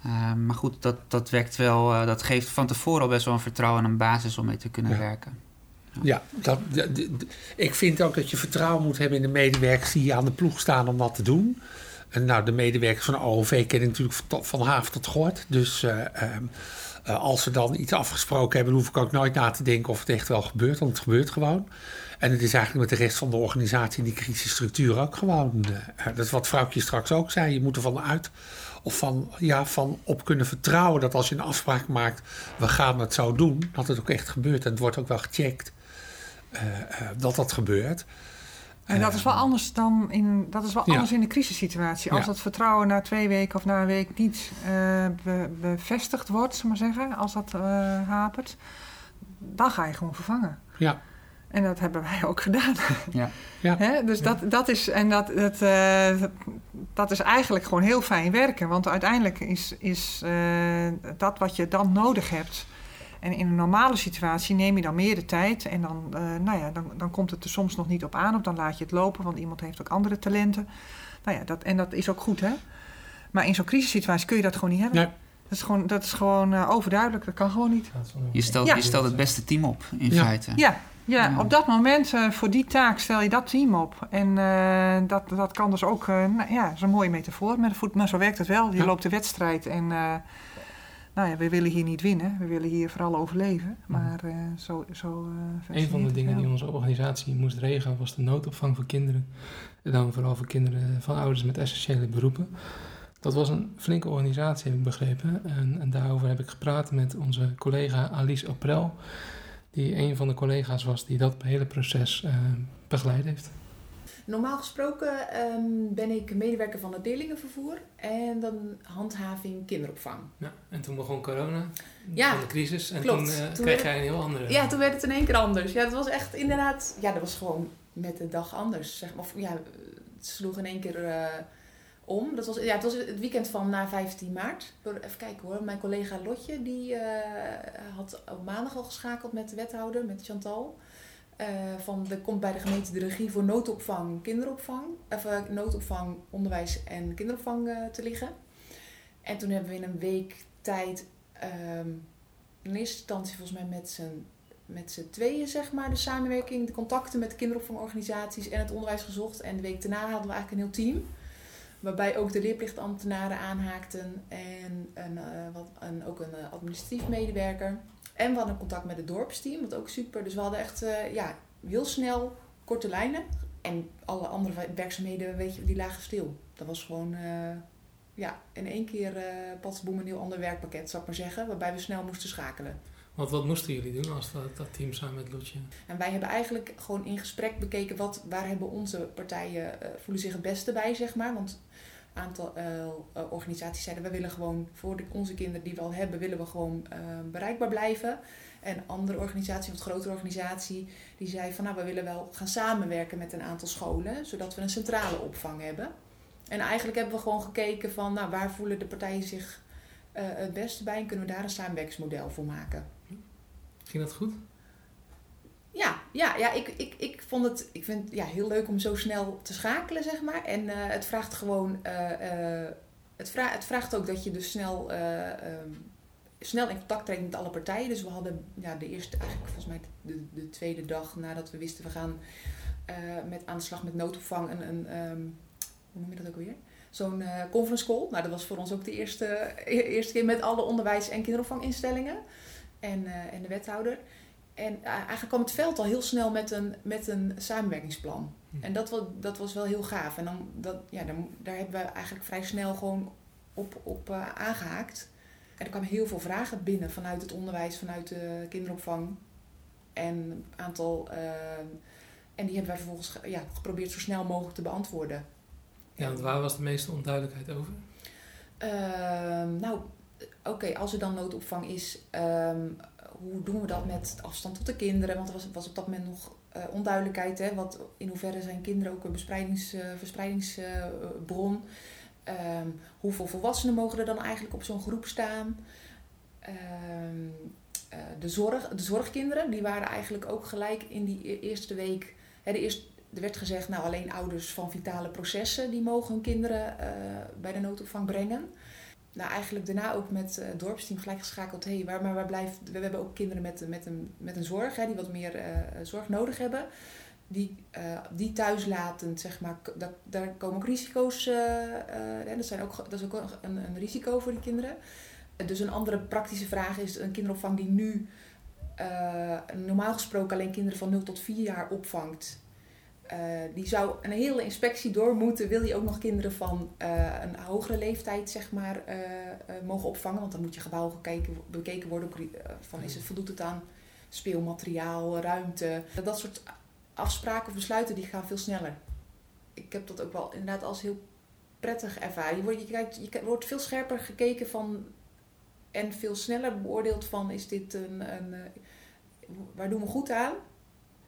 Uh, maar goed, dat, dat wekt wel, dat geeft van tevoren al best wel een vertrouwen en een basis om mee te kunnen Ja. werken. Ja, dat, ik vind ook dat je vertrouwen moet hebben in de medewerkers die aan de ploeg staan om dat te doen. En nou, de medewerkers van de OOV kennen natuurlijk van, van haaf tot gort. Dus eh, eh, als ze dan iets afgesproken hebben, hoef ik ook nooit na te denken of het echt wel gebeurt, want het gebeurt gewoon. En het is eigenlijk met de rest van de organisatie die crisisstructuur ook gewoon. eh, dat is wat vrouwtje straks ook zei. Je moet ervan uit of van, ja, van op kunnen vertrouwen dat als je een afspraak maakt, we gaan het zo doen, dat het ook echt gebeurt. En het wordt ook wel gecheckt eh, eh, dat dat gebeurt. En dat is wel Eh, anders dan in, dat is wel Ja. anders in de crisissituatie. Als Ja. dat vertrouwen na twee weken of na een week niet eh, be- bevestigd wordt, zullen maar zeggen, als dat eh, hapert, dan ga je gewoon vervangen. Ja. En dat hebben wij ook gedaan. Ja. Ja. Hè? Dus dat, dat is en dat, dat, eh, dat is eigenlijk gewoon heel fijn werken. Want uiteindelijk is, is dat wat je dan nodig hebt. En in een normale situatie neem je dan meer de tijd. En dan, eh, nou ja, dan, dan komt het er soms nog niet op aan. Of dan laat je het lopen, want iemand heeft ook andere talenten. Nou ja, dat, en dat is ook goed, hè? Maar in zo'n crisissituatie kun je dat gewoon niet hebben. Nee. Dat is gewoon, dat is gewoon eh, overduidelijk. Dat kan gewoon niet. Je stelt, Ja. je stelt het beste team op, in Ja. feite. Ja, ja, Ja. op dat moment, eh, voor die taak, stel je dat team op. En eh, dat, dat kan dus ook, eh, nou, ja, dat is een mooie metafoor met de voet, maar zo werkt het wel. Je Ja. loopt de wedstrijd en, eh, nou ja, we willen hier niet winnen. We willen hier vooral overleven. Maar eh, zo, zo eh, Een van de dingen die onze organisatie moest regelen was de noodopvang voor kinderen. En dan vooral voor kinderen van ouders met essentiële beroepen. Dat was een flinke organisatie, heb ik begrepen. En, en daarover heb ik gepraat met onze collega Alice Aprel. Die een van de collega's was die dat hele proces eh, begeleid heeft. Normaal gesproken ehm, ben ik medewerker van het leerlingenvervoer en dan handhaving kinderopvang. Ja, en toen begon corona, Ja, de crisis. En klopt. toen, eh, Toen kreeg jij een heel andere... Ja, toen werd het in één keer anders. Ja, dat was echt inderdaad, ja, dat was gewoon met de dag anders. Zeg maar. Of ja, het sloeg in één keer eh, om. Dat was, ja, het was het weekend van na 15 maart. Even kijken hoor, mijn collega Lotje, die eh, had op maandag al geschakeld met de wethouder, met Chantal. Eh, van er komt bij de gemeente de regie voor noodopvang, kinderopvang, of eh, noodopvang, onderwijs en kinderopvang eh, te liggen. En toen hebben we in een week tijd, ehm, in eerste instantie volgens mij met z'n met z'n tweeën, zeg maar, de samenwerking, de contacten met de kinderopvangorganisaties en het onderwijs gezocht. En de week daarna hadden we eigenlijk een heel team. Waarbij ook de leerplichtambtenaren aanhaakten en een, wat, en ook een administratief medewerker. En we hadden contact met het dorpsteam, wat ook super. Dus we hadden echt eh, ja, heel snel korte lijnen. En alle andere werkzaamheden, weet je, die lagen stil. Dat was gewoon, eh, ja, in één keer uh, boem een heel ander werkpakket, zou ik maar zeggen. Waarbij we snel moesten schakelen. Want wat moesten jullie doen als dat, dat team samen met Loetje? En wij hebben eigenlijk gewoon in gesprek bekeken wat, waar hebben onze partijen, eh, voelen zich het beste bij, zeg maar. Want aantal eh, eh, organisaties zeiden, we willen gewoon voor de, onze kinderen die we al hebben, willen we gewoon eh, bereikbaar blijven. En andere organisatie, of een grotere organisatie, die zei van nou, we willen wel gaan samenwerken met een aantal scholen, zodat we een centrale opvang hebben. En eigenlijk hebben we gewoon gekeken van nou, waar voelen de partijen zich het beste bij en kunnen we daar een samenwerkingsmodel voor maken. Ging dat goed? Ja, ja, ja ik, ik, ik vond het ik vind ja, heel leuk om zo snel te schakelen, zeg maar. En eh, het vraagt gewoon, eh, eh, het, vra het vraagt ook dat je dus snel, eh, ehm, snel in contact treedt met alle partijen. Dus we hadden ja, de eerste, eigenlijk volgens mij de, de tweede dag nadat we wisten we gaan met, aan de slag met noodopvang een, een ehm, hoe noem je dat ook weer? Zo'n conference call. Nou, dat was voor ons ook de eerste, e- eerste keer met alle onderwijs- en kinderopvanginstellingen en, en de wethouder. En eh, eigenlijk kwam het veld al heel snel met een, met een samenwerkingsplan. Hm. En dat, was, dat was wel heel gaaf. En dan, dat, ja, dan, daar hebben we eigenlijk vrij snel gewoon op, op eh, aangehaakt. En er kwamen heel veel vragen binnen vanuit het onderwijs, vanuit de kinderopvang. En een aantal. eh, en die hebben wij vervolgens ge- ja, geprobeerd zo snel mogelijk te beantwoorden. Ja, want waar was de meeste onduidelijkheid over? Ehm, nou, oké, als er dan noodopvang is, ehm, hoe doen we dat met afstand tot de kinderen? Want er was, was op dat moment nog eh, onduidelijkheid. Hè? Wat, in hoeverre zijn kinderen ook een bespreidings, eh, verspreidingsbron? Ehm, hoeveel volwassenen mogen er dan eigenlijk op zo'n groep staan? Ehm, eh, de, zorg, de zorgkinderen, die waren eigenlijk ook gelijk in die e- eerste week. Hè, de er werd gezegd, nou alleen ouders van vitale processen die mogen hun kinderen bij de noodopvang brengen. Nou, eigenlijk daarna ook met eh, het dorpsteam gelijk geschakeld. Hey, waar, maar waar blijft. We hebben ook kinderen met, met, een, met een zorg, hè, die wat meer eh, zorg nodig hebben. Die, eh, die thuislatend, zeg maar, k- daar, komen ook risico's. eh eh, hè, dat, zijn ook, dat is ook een, een risico voor die kinderen. Eh, dus een andere praktische vraag is een kinderopvang die nu eh, normaal gesproken alleen kinderen van 0 tot 4 jaar opvangt. Eh, die zou een hele inspectie door moeten. Wil je ook nog kinderen van eh, een hogere leeftijd zeg maar, eh, mogen opvangen? Want dan moet je gebouw gekeken, bekeken worden. van, is het, voldoet het aan speelmateriaal, ruimte? Dat soort afspraken of besluiten die gaan veel sneller. Ik heb dat ook wel inderdaad als heel prettig ervaren. Je wordt, je kijkt, je wordt veel scherper gekeken van en veel sneller beoordeeld van is dit een, een waar doen we goed aan?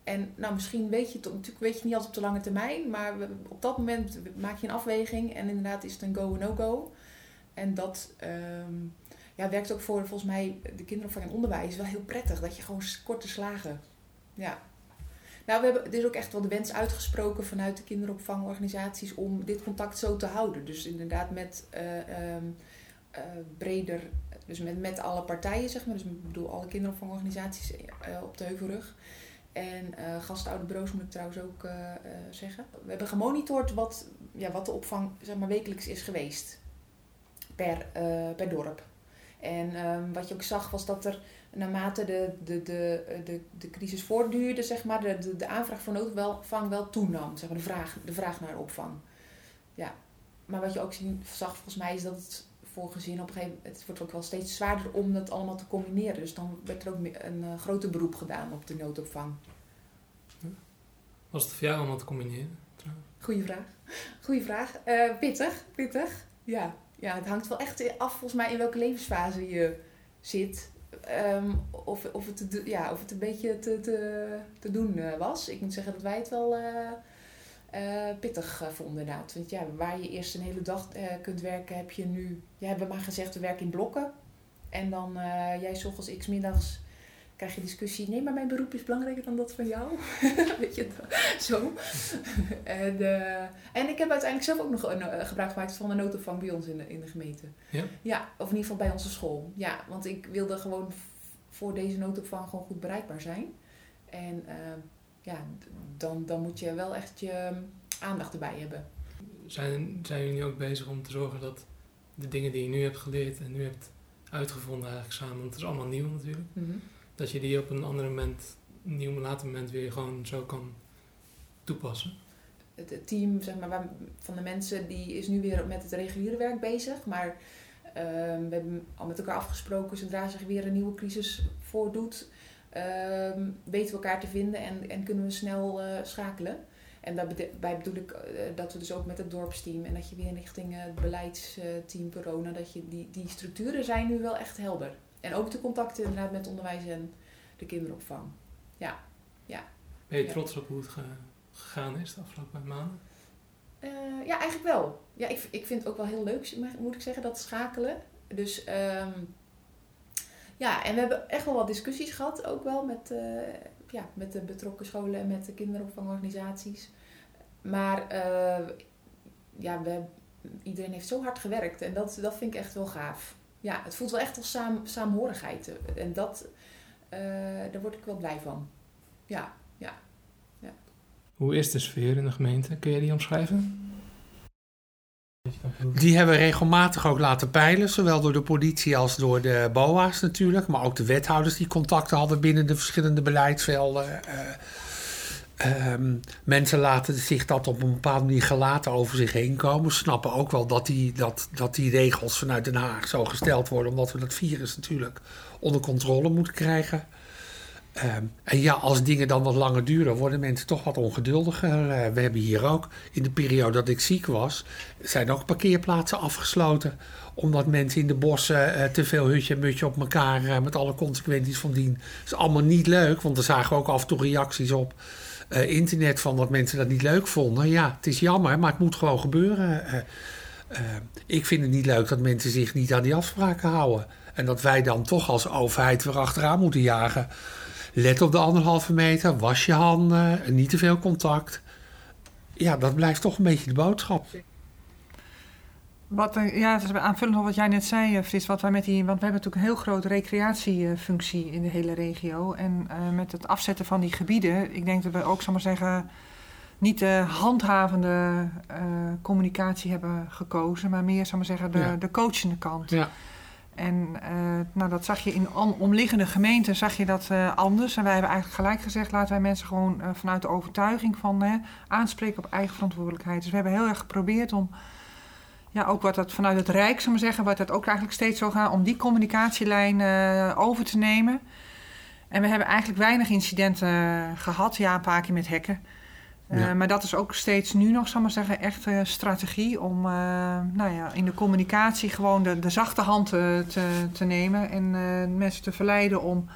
En nou, misschien weet je het natuurlijk weet je niet altijd op de lange termijn, maar op dat moment maak je een afweging en inderdaad is het een go of no-go. En dat ehm, ja, werkt ook voor volgens mij de kinderopvang en onderwijs wel heel prettig, dat je gewoon korte slagen. Ja. Nou, we hebben, er is ook echt wel de wens uitgesproken vanuit de kinderopvangorganisaties om dit contact zo te houden. Dus inderdaad met eh, ehm, eh, breder, dus met, met alle partijen, zeg maar. Dus ik bedoel alle kinderopvangorganisaties eh, op de Heuvelrug. En eh gastouderbureaus moet ik trouwens ook eh, eh, zeggen. We hebben gemonitord wat, ja, wat de opvang zeg maar, wekelijks is geweest per, per dorp. En ehm, wat je ook zag was dat er naarmate de, de, de, de, de crisis voortduurde, zeg maar, de, de, de aanvraag voor noodopvang wel toenam. Zeg maar, de, vraag, de vraag naar opvang. Ja. Maar wat je ook zien, zag volgens mij is dat het voor gezinnen op een gegeven moment, het wordt ook wel steeds zwaarder om dat allemaal te combineren. Dus dan werd er ook een eh, groter beroep gedaan op de noodopvang. Was het voor jou allemaal te combineren? Goeie vraag. Goeie vraag. Eh, pittig, pittig. Ja. ja, het hangt wel echt af volgens mij in welke levensfase je zit. Ehm, of, of, het, ja, of het een beetje te, te, te doen eh, was. Ik moet zeggen dat wij het wel eh, pittig vonden inderdaad. Want ja, waar je eerst een hele dag eh, kunt werken, heb je nu... Ja, hebben maar gezegd, we werken in blokken. En dan eh, jij s ochtends, x middags krijg je discussie. Nee, maar mijn beroep is belangrijker dan dat van jou. Weet je, zo. en, en ik heb uiteindelijk zelf ook nog een, gebruik gemaakt van de noodopvang bij ons in de, in de gemeente. Ja? Ja, of in ieder geval bij onze school. Ja, want ik wilde gewoon voor deze noodopvang gewoon goed bereikbaar zijn. En ja, dan, dan moet je wel echt je eh, aandacht erbij hebben. Zijn, zijn jullie nu ook bezig om te zorgen dat de dingen die je nu hebt geleerd en nu hebt uitgevonden eigenlijk samen, want het is allemaal nieuw natuurlijk, dat je die op een ander moment, een nieuw later moment weer gewoon zo kan toepassen? het, team zeg maar, van de mensen die is nu weer met het reguliere werk bezig. Maar Ehm, we hebben al met elkaar afgesproken, zodra zich weer een nieuwe crisis voordoet, ehm, weten we elkaar te vinden en, en kunnen we snel eh, schakelen. En daarbij bedoel ik eh, dat we dus ook met het dorpsteam en dat je weer richting het beleidsteam corona, dat je die, die structuren zijn nu wel echt helder. En ook de contacten inderdaad met onderwijs en de kinderopvang. Ja, ja. Ben je trots op hoe het gegaan is de afgelopen maanden? Uh, ja, eigenlijk wel. Ja, ik, ik vind het ook wel heel leuk, moet ik zeggen, dat schakelen. Dus um, ja, en we hebben echt wel wat discussies gehad, ook wel met, uh, ja, met de betrokken scholen en met de kinderopvangorganisaties. Maar uh, ja, we, iedereen heeft zo hard gewerkt en dat, dat vind ik echt wel gaaf. Ja, het voelt wel echt als saam, saamhorigheid. En dat, daar word ik wel blij van. Ja, ja. Hoe is de sfeer in de gemeente? Kun je die omschrijven? Die hebben regelmatig ook laten peilen, zowel door de politie als door de BOA's natuurlijk, maar ook de wethouders die contacten hadden binnen de verschillende beleidsvelden. Uh, mensen laten zich dat op een bepaalde manier gelaten over zich heen komen. Snappen ook wel dat die, dat, dat die regels vanuit Den Haag zo gesteld worden, omdat we dat virus natuurlijk onder controle moeten krijgen. Ehm, en ja, als dingen dan wat langer duren, worden mensen toch wat ongeduldiger. Uh, we hebben hier ook, in de periode dat ik ziek was, zijn ook parkeerplaatsen afgesloten. Omdat mensen in de bossen uh, te veel hutje en mutje op elkaar, uh, met alle consequenties van dien. Dat is allemaal niet leuk, want er zagen we ook af en toe reacties op internet van dat mensen dat niet leuk vonden. Ja, het is jammer, maar het moet gewoon gebeuren. ik vind het niet leuk dat mensen zich niet aan die afspraken houden. En dat wij dan toch als overheid weer achteraan moeten jagen. Let op de anderhalve meter, was je handen, niet te veel contact. Ja, dat blijft toch een beetje de boodschap. Wat, eh, ja, het is aanvullend op wat jij net zei, eh, Frits. Wat wij met die, want we hebben natuurlijk een heel grote recreatiefunctie in de hele regio. En uh, met het afzetten van die gebieden, ik denk dat we ook, zal maar zeggen, niet de handhavende uh, communicatie hebben gekozen, maar meer, zal maar zeggen, de, ja. de coachende kant. Ja. En uh, nou, dat zag je in omliggende gemeenten, zag je dat uh, anders. En wij hebben eigenlijk gelijk gezegd, laten wij mensen gewoon uh, vanuit de overtuiging van aanspreken op eigen verantwoordelijkheid. Dus we hebben heel erg geprobeerd om, ja, ook wat dat vanuit het Rijk, zou maar zeggen, wat dat ook eigenlijk steeds zo gaat, om die communicatielijn over te nemen. En we hebben eigenlijk weinig incidenten gehad, ja, een paar keer met hekken. Uh, maar dat is ook steeds nu nog, zal maar zeggen, echt uh, strategie om uh, nou ja, in de communicatie gewoon de, de zachte hand te, te nemen en mensen te verleiden om,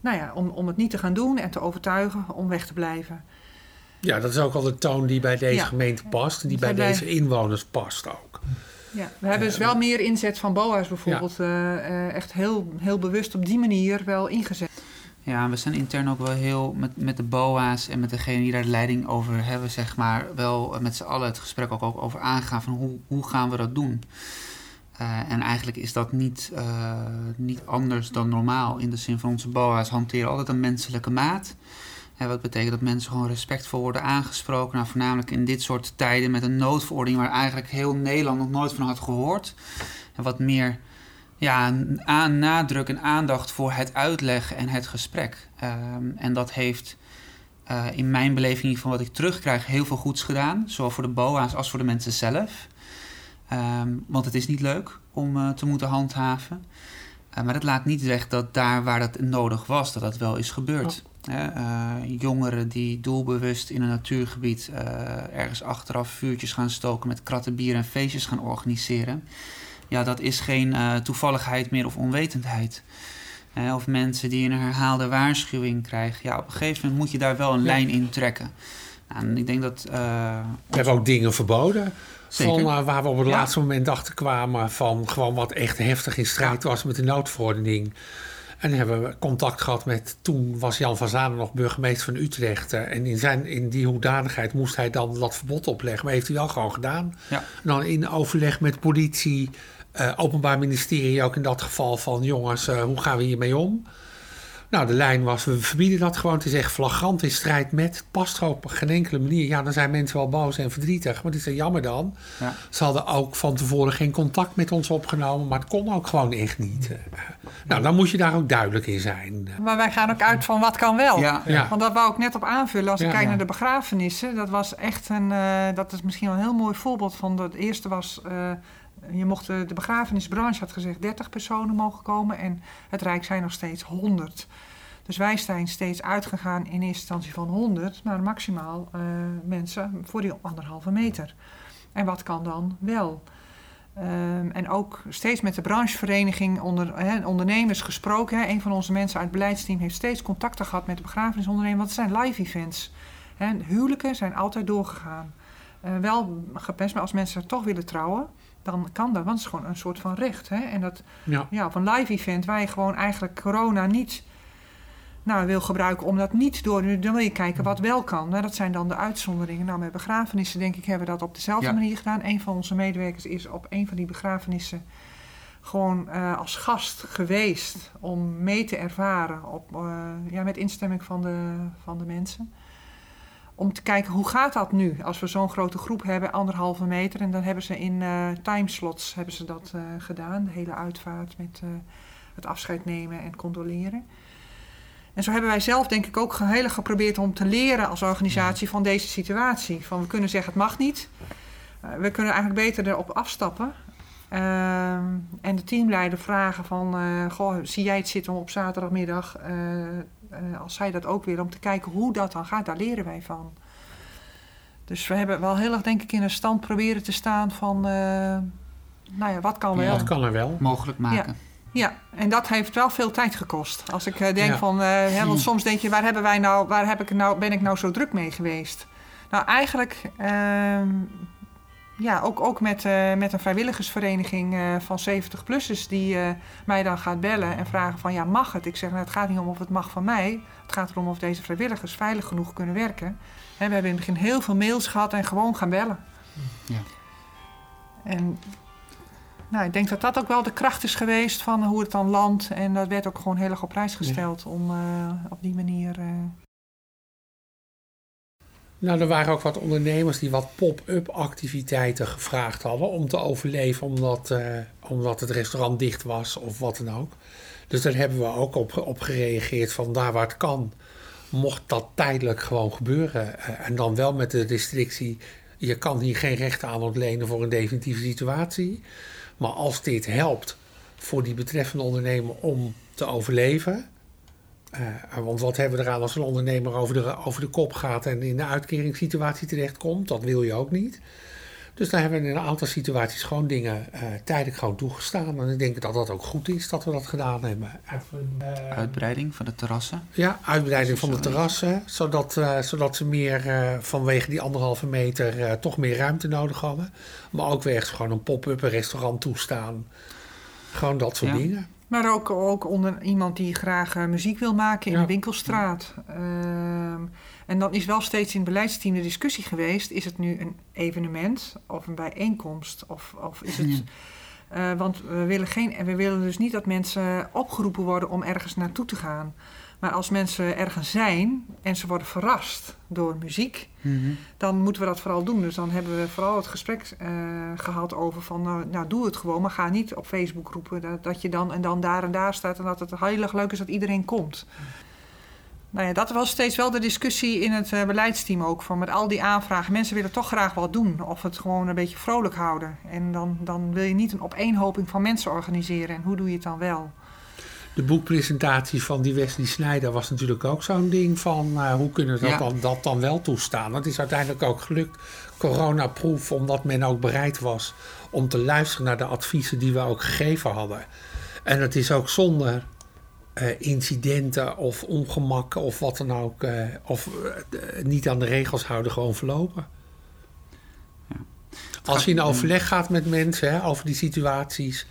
nou ja, om, om het niet te gaan doen en te overtuigen om weg te blijven. Ja, dat is ook al de toon die bij deze ja. gemeente past en die bij, bij deze inwoners past ook. Ja, we hebben dus wel meer inzet van BOA's bijvoorbeeld ja. echt heel, heel bewust op die manier wel ingezet. Ja, we zijn intern ook wel heel met, met de BOA's en met degene die daar de leiding over hebben, zeg maar, wel met z'n allen het gesprek ook, ook over aangaan van hoe, hoe gaan we dat doen. Uh, en eigenlijk is dat niet, uh, niet anders dan normaal. In de zin van onze BOA's hanteren altijd een menselijke maat. En wat betekent dat mensen gewoon respectvol worden aangesproken. Nou, voornamelijk in dit soort tijden met een noodverordening waar eigenlijk heel Nederland nog nooit van had gehoord. En wat meer ja, aan nadruk en aandacht voor het uitleggen en het gesprek. Um, en dat heeft uh, in mijn beleving van wat ik terugkrijg heel veel goeds gedaan. Zowel voor de BOA's als voor de mensen zelf. Um, want het is niet leuk om uh, te moeten handhaven. Uh, maar dat laat niet weg dat daar waar dat nodig was, dat dat wel is gebeurd. Oh. jongeren die doelbewust in een natuurgebied ergens achteraf vuurtjes gaan stoken met kratten bier en feestjes gaan organiseren ja, dat is geen uh, toevalligheid meer of onwetendheid. Uh, of mensen die een herhaalde waarschuwing krijgen. Ja, op een gegeven moment moet je daar wel een lijn in trekken. Nou, en ik denk dat... Uh, we hebben ook dingen verboden. Van, waar we op het ja. laatste moment achter kwamen van gewoon wat echt heftig in strijd was met de noodverordening. En hebben we contact gehad met, toen was Jan van Zanen nog burgemeester van Utrecht. En in, zijn, in die hoedanigheid moest hij dan dat verbod opleggen. Maar heeft hij wel gewoon gedaan. Ja. En dan in overleg met politie, uh, Openbaar Ministerie ook in dat geval van jongens, uh, hoe gaan we hiermee om? Nou, de lijn was, we verbieden dat gewoon. te zeggen flagrant in strijd met. past op geen enkele manier. Ja, dan zijn mensen wel boos en verdrietig. Maar het is jammer dan. Ja. Ze hadden ook van tevoren geen contact met ons opgenomen. Maar het kon ook gewoon echt niet. Nou, dan moet je daar ook duidelijk in zijn. Maar wij gaan ook uit van wat kan wel. Ja. ja. Want dat wou ik net op aanvullen. Als ik kijk naar de begrafenissen. Dat was echt een... Uh, dat is misschien wel een heel mooi voorbeeld van... Het eerste was... Uh, je mocht, de begrafenisbranche had gezegd 30 personen mogen komen en het Rijk zijn nog steeds 100. Dus wij zijn steeds uitgegaan in eerste instantie van 100 naar maximaal uh, mensen voor die anderhalve meter. En wat kan dan wel? Um, en ook steeds met de branchevereniging onder, ondernemers gesproken. He. Een van onze mensen uit het beleidsteam heeft steeds contacten gehad met de begrafenisondernemers. Wat zijn live events? Huwelijken zijn altijd doorgegaan. Uh, wel gepest, maar als mensen toch willen trouwen, dan kan dat. Want het is gewoon een soort van recht. Hè? En dat, ja. ja, op een live event waar je gewoon eigenlijk corona niet nou, wil gebruiken om dat niet door. Dan wil je kijken wat wel kan. Nou, dat zijn dan de uitzonderingen. Nou, met begrafenissen denk ik hebben we dat op dezelfde manier gedaan. Een van onze medewerkers is op een van die begrafenissen gewoon uh, als gast geweest om mee te ervaren op, uh, ja, met instemming van de, van de mensen. Om te kijken hoe gaat dat nu als we zo'n grote groep hebben, anderhalve meter. En dan hebben ze in uh, timeslots hebben ze dat gedaan, de hele uitvaart met het afscheid nemen en condoleren. En zo hebben wij zelf denk ik ook heel geprobeerd om te leren als organisatie van deze situatie. Van we kunnen zeggen het mag niet. We kunnen eigenlijk beter erop afstappen. Uh, en de teamleider vragen van, goh, zie jij het zitten op zaterdagmiddag? Uh, als zij dat ook willen, om te kijken hoe dat dan gaat, daar leren wij van. Dus we hebben wel heel erg denk ik in een stand proberen te staan van, nou ja, wat kan wel. Ja, wat kan er wel. Mogelijk maken. Ja. Ja, en dat heeft wel veel tijd gekost. Als ik uh, denk van, uh, hè, want soms denk je, waar hebben wij nou, waar heb ik nou, ben ik nou zo druk mee geweest? Nou, eigenlijk, uh, ja, ook, ook met, uh, met een vrijwilligersvereniging van 70-plussers die mij dan gaat bellen en vragen van, ja, mag het? Ik zeg, nou, het gaat niet om of het mag van mij. Het gaat erom of deze vrijwilligers veilig genoeg kunnen werken. En we hebben in het begin heel veel mails gehad en gewoon gaan bellen. Ja. En nou, ik denk dat dat ook wel de kracht is geweest van hoe het dan landt. En dat werd ook gewoon heel erg op prijs gesteld om op die manier. Nou, er waren ook wat ondernemers die wat pop-up activiteiten gevraagd hadden om te overleven, omdat, uh, omdat het restaurant dicht was of wat dan ook. Dus daar hebben we ook op, op gereageerd van daar waar het kan, mocht dat tijdelijk gewoon gebeuren. en dan wel met de restrictie, je kan hier geen rechten aan ontlenen voor een definitieve situatie. Maar als dit helpt voor die betreffende ondernemer om te overleven. Uh, want wat hebben we eraan als een ondernemer over de, over de kop gaat en in de uitkeringssituatie terechtkomt? Dat wil je ook niet. Dus daar hebben we in een aantal situaties gewoon dingen uh, tijdelijk gewoon toegestaan. En ik denk dat dat ook goed is dat we dat gedaan hebben. Uh, uitbreiding van de terrassen? Ja, uitbreiding van de terrassen. Zodat, uh, zodat ze meer vanwege die anderhalve meter toch meer ruimte nodig hadden. Maar ook weer gewoon een pop-up restaurant toestaan. Gewoon dat soort ja. dingen. Maar ook, ook onder iemand die graag muziek wil maken in ja. de winkelstraat. Ehm, en dan is wel steeds in het beleidsteam de discussie geweest: is het nu een evenement of een bijeenkomst? Of, of is het. Uh, want we willen, geen, we willen dus niet dat mensen opgeroepen worden om ergens naartoe te gaan. Maar als mensen ergens zijn en ze worden verrast door muziek, mm -hmm. dan moeten we dat vooral doen. Dus dan hebben we vooral het gesprek uh, gehad over van, nou, nou, doe het gewoon, maar ga niet op Facebook roepen dat, dat, je dan en dan daar en daar staat en dat het heel erg leuk is dat iedereen komt. Mm nou ja, dat was steeds wel de discussie in het uh, beleidsteam ook. Van met al die aanvragen. Mensen willen toch graag wat doen. Of het gewoon een beetje vrolijk houden. En dan, dan wil je niet een opeenhoping van mensen organiseren. En hoe doe je het dan wel? De boekpresentatie van die Wesley Snijder was natuurlijk ook zo'n ding van uh, hoe kunnen we dat, ja. dan, dat dan wel toestaan. Dat is uiteindelijk ook gelukt. Coronaproof, omdat men ook bereid was om te luisteren naar de adviezen die we ook gegeven hadden. En het is ook zonder uh, incidenten of ongemakken of wat dan ook, uh, of niet aan de regels houden, gewoon verlopen. Ja. Als je in overleg gaat met mensen hè, over die situaties,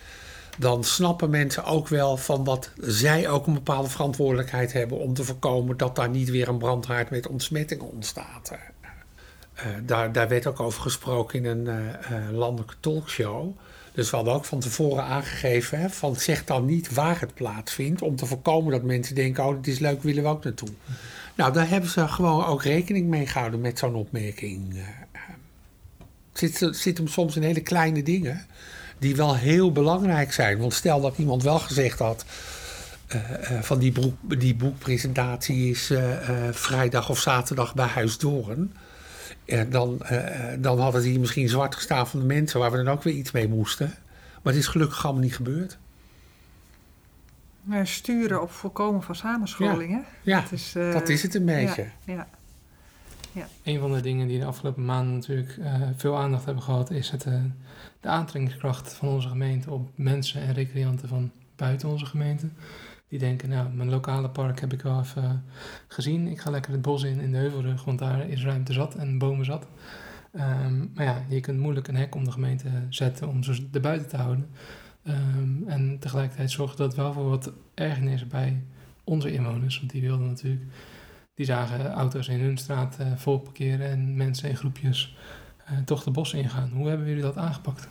dan snappen mensen ook wel van wat zij ook een bepaalde verantwoordelijkheid hebben om te voorkomen dat daar niet weer een brandhaard met ontsmettingen ontstaat. daar, daar werd ook over gesproken in een landelijke talkshow. Dus we hadden ook van tevoren aangegeven: hè, van zeg dan niet waar het plaatsvindt. Om te voorkomen dat mensen denken: oh, dit is leuk, willen we ook naartoe. Nou, daar hebben ze gewoon ook rekening mee gehouden met zo'n opmerking. Het zit, zit hem soms in hele kleine dingen die wel heel belangrijk zijn. Want stel dat iemand wel gezegd had. Uh, uh, van die, die boekpresentatie is uh, vrijdag of zaterdag bij Huis Doorn. En dan, dan hadden die misschien zwart gestaan van de mensen waar we dan ook weer iets mee moesten. Maar het is gelukkig allemaal niet gebeurd. Eh, sturen op voorkomen van samenscholing, hè? Ja, Dat is, eh, dat is het een beetje. Ja, Een van de dingen die de afgelopen maanden natuurlijk eh, veel aandacht hebben gehad, is het, eh, de aantrekkingskracht van onze gemeente op mensen en recreanten van buiten onze gemeente. Die denken, nou, mijn lokale park heb ik wel even gezien. Ik ga lekker het bos in, in de Heuvelrug, want daar is ruimte zat en bomen zat. Ehm, maar ja, je kunt moeilijk een hek om de gemeente zetten om ze erbuiten te houden. Ehm, en tegelijkertijd zorgt dat wel voor wat ergernis bij onze inwoners. Want die wilden natuurlijk, die zagen auto's in hun straat eh, vol parkeren en mensen in groepjes eh, toch de bos ingaan. Hoe hebben jullie dat aangepakt?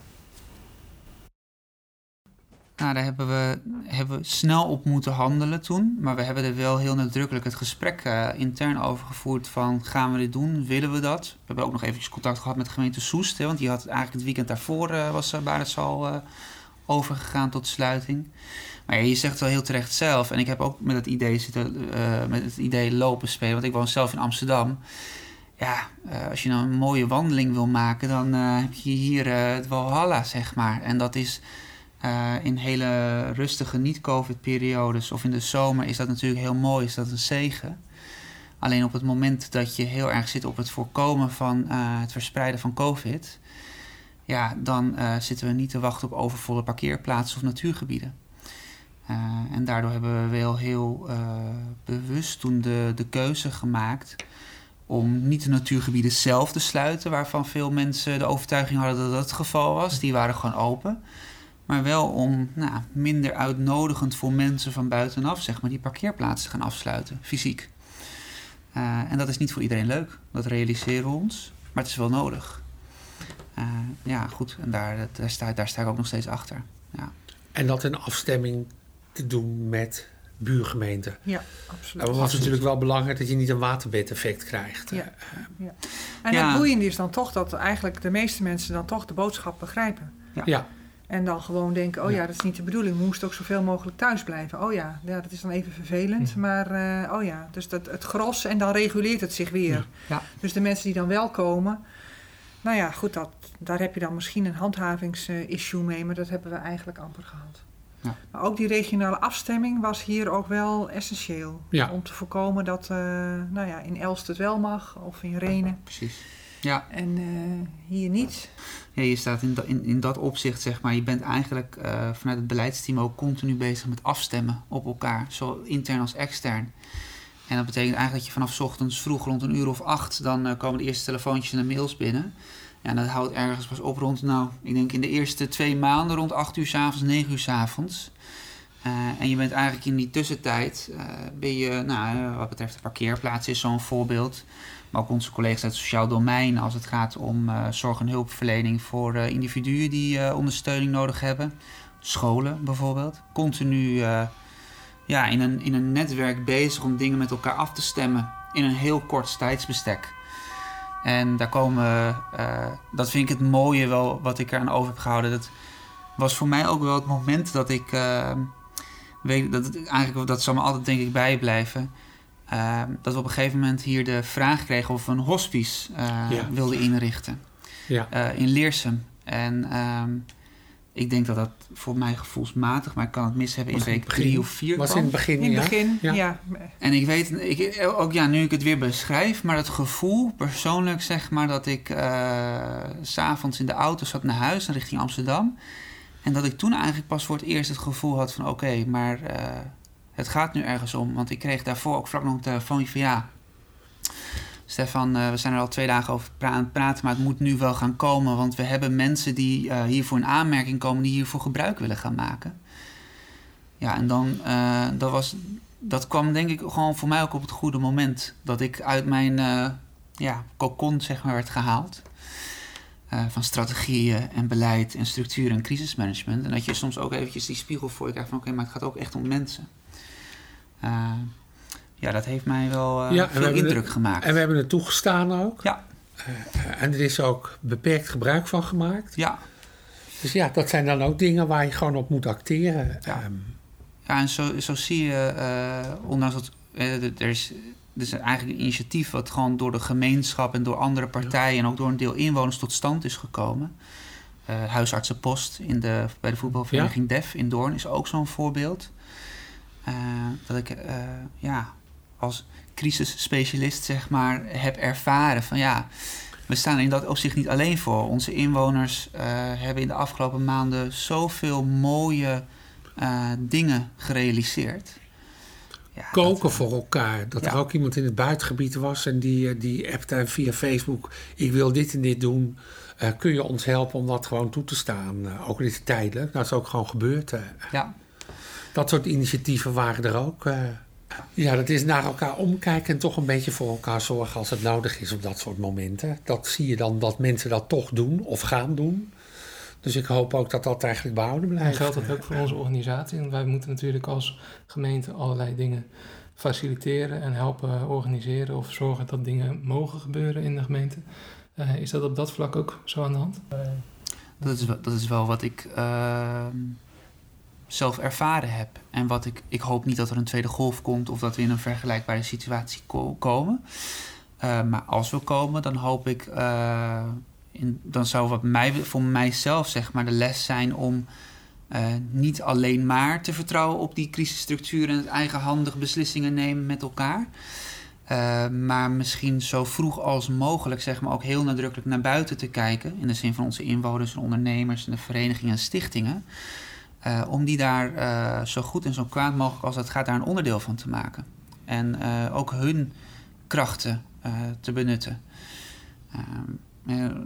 Nou, daar hebben we, hebben snel op moeten handelen toen. Maar we hebben er wel heel nadrukkelijk het gesprek eh, intern over gevoerd van... gaan we dit doen? Willen we dat? We hebben ook nog eventjes contact gehad met de gemeente Soest. Hè, want die had eigenlijk het weekend daarvoor was uh, overgegaan tot sluiting. Maar je zegt wel heel terecht zelf. En ik heb ook met het idee, zitten, uh, met het idee lopen spelen. Want ik woon zelf in Amsterdam. Ja, uh, als je nou een mooie wandeling wil maken... dan uh, heb je hier het Walhalla, zeg maar. En dat is... In hele rustige niet-COVID-periodes of in de zomer is dat natuurlijk heel mooi, is dat een zegen. Alleen op het moment dat je heel erg zit op het voorkomen van het verspreiden van COVID, ja, dan zitten we niet te wachten op overvolle parkeerplaatsen of natuurgebieden. En daardoor hebben we wel heel bewust toen de, de keuze gemaakt om niet de natuurgebieden zelf te sluiten, waarvan veel mensen de overtuiging hadden dat dat het geval was. Die waren gewoon open. Maar wel om nou, minder uitnodigend voor mensen van buitenaf, zeg maar, die parkeerplaatsen gaan afsluiten, fysiek. Uh, en dat is niet voor iedereen leuk, dat realiseren we ons, maar het is wel nodig. Ja, goed, en daar, daar, sta, daar sta ik ook nog steeds achter. Ja. En dat in afstemming te doen met buurgemeenten. Ja, absoluut. En het is natuurlijk wel belangrijk dat je niet een waterbedeffect krijgt. Ja. ja. En ja. het boeiende is dan toch dat eigenlijk de meeste mensen dan toch de boodschap begrijpen. Ja. ja. En dan gewoon denken, oh ja, dat is niet de bedoeling. We moesten ook zoveel mogelijk thuis blijven. Oh ja, ja dat is dan even vervelend. Ja. Maar uh, oh ja, dus dat, het gros en dan reguleert het zich weer. Ja. Ja. Dus de mensen die dan wel komen... Nou ja, goed, dat, daar heb je dan misschien een handhavingsissue mee. Maar dat hebben we eigenlijk amper gehad. Ja. Maar ook die regionale afstemming was hier ook wel essentieel. Ja. Om te voorkomen dat uh, nou ja, in Elst het wel mag of in Renen. Precies. Ja. En uh, hier niet. Ja, je staat in, in, in dat opzicht, zeg maar, je bent eigenlijk uh, vanuit het beleidsteam ook continu bezig met afstemmen op elkaar, zowel intern als extern. En dat betekent eigenlijk dat je vanaf ochtends vroeg rond een uur of acht, dan komen de eerste telefoontjes en de mails binnen. Ja, dat houdt ergens pas op rond, nou, ik denk in de eerste twee maanden rond acht uur s avonds, negen uur s avonds. Uh, en je bent eigenlijk in die tussentijd, ben je, nou, wat betreft de parkeerplaats is zo'n voorbeeld. Maar ook onze collega's uit het sociaal domein als het gaat om uh, zorg en hulpverlening voor uh, individuen die uh, ondersteuning nodig hebben. Scholen bijvoorbeeld. Continu ja, in, een, in een netwerk bezig om dingen met elkaar af te stemmen in een heel kort tijdsbestek. En daar komen, dat vind ik het mooie wel wat ik eraan over heb gehouden. Dat was voor mij ook wel het moment dat ik, weet, dat het eigenlijk, dat zal me altijd denk ik bijblijven. Uh, dat we op een gegeven moment hier de vraag kregen of we een hospice uh, ja. wilden inrichten. Ja. Uh, in Leersum. En um, ik denk dat dat voor mij gevoelsmatig, maar ik kan het mis hebben in week drie of vier. Was in het begin, In het ja. begin, ja. Ja. En ik weet, ik, ook ja, nu ik het weer beschrijf, maar het gevoel persoonlijk zeg maar dat ik uh, s'avonds in de auto zat naar huis en richting Amsterdam. En dat ik toen eigenlijk pas voor het eerst het gevoel had van oké, okay, maar uh, het gaat nu ergens om. Want ik kreeg daarvoor ook vlak nog een telefoontje van ja. Stefan, uh, we zijn er al twee dagen over aan het praten, maar het moet nu wel gaan komen. Want we hebben mensen die uh, hiervoor in aanmerking komen, die hiervoor gebruik willen gaan maken. Ja, en dan, uh, dat, was, dat kwam denk ik gewoon voor mij ook op het goede moment. Dat ik uit mijn ja, cocon zeg maar, werd gehaald. van strategieën en beleid en structuur en crisismanagement. En dat je soms ook eventjes die spiegel voor je krijgt van oké, maar het gaat ook echt om mensen. Ja, dat heeft mij wel ja, veel indruk gemaakt. En we hebben het toegestaan ook. Ja. Uh, en er is ook beperkt gebruik van gemaakt. Ja. Dus ja, dat zijn dan ook dingen waar je gewoon op moet acteren. Ja, um, ja en zo, zo zie je, ondanks dat er is, is eigenlijk een initiatief wat gewoon door de gemeenschap en door andere partijen ja. en ook door een deel inwoners tot stand is gekomen. eh, huisartsenpost in de, bij de voetbalvereniging DEF in Doorn is ook zo'n voorbeeld. Eh, dat ik eh, ja, als crisisspecialist zeg maar, heb ervaren van ja, we staan in dat opzicht niet alleen voor. Onze inwoners hebben in de afgelopen maanden zoveel mooie dingen gerealiseerd. Ja, Koken voor elkaar. Dat er ook iemand in het buitengebied was en die, die appte via Facebook: Ik wil dit en dit doen. Uh, kun je ons helpen om dat gewoon toe te staan? Ook dit tijdelijk. Dat is ook gewoon gebeurd. Ja. Dat soort initiatieven waren er ook. Ja, dat is naar elkaar omkijken en toch een beetje voor elkaar zorgen als het nodig is op dat soort momenten. Dat zie je dan dat mensen dat toch doen of gaan doen. Dus ik hoop ook dat dat eigenlijk behouden blijft. En geldt dat ook voor onze organisatie? En wij moeten natuurlijk als gemeente allerlei dingen faciliteren en helpen organiseren of zorgen dat dingen mogen gebeuren in de gemeente. Uh, is dat op dat vlak ook zo aan de hand? Dat is, dat is wel wat ik uh, zelf ervaren heb. En wat ik, ik hoop niet dat er een tweede golf komt of dat we in een vergelijkbare situatie ko komen. Uh, maar als we komen, dan hoop ik, in, dan zou wat mij, voor mijzelf zeg maar de les zijn om niet alleen maar te vertrouwen op die crisisstructuur en het eigenhandig beslissingen nemen met elkaar. Maar misschien zo vroeg als mogelijk, zeg maar, ook heel nadrukkelijk naar buiten te kijken. In de zin van onze inwoners en ondernemers en de verenigingen en stichtingen. Uh, om die daar uh, zo goed en zo kwaad mogelijk als het gaat, daar een onderdeel van te maken. En ook hun krachten te benutten.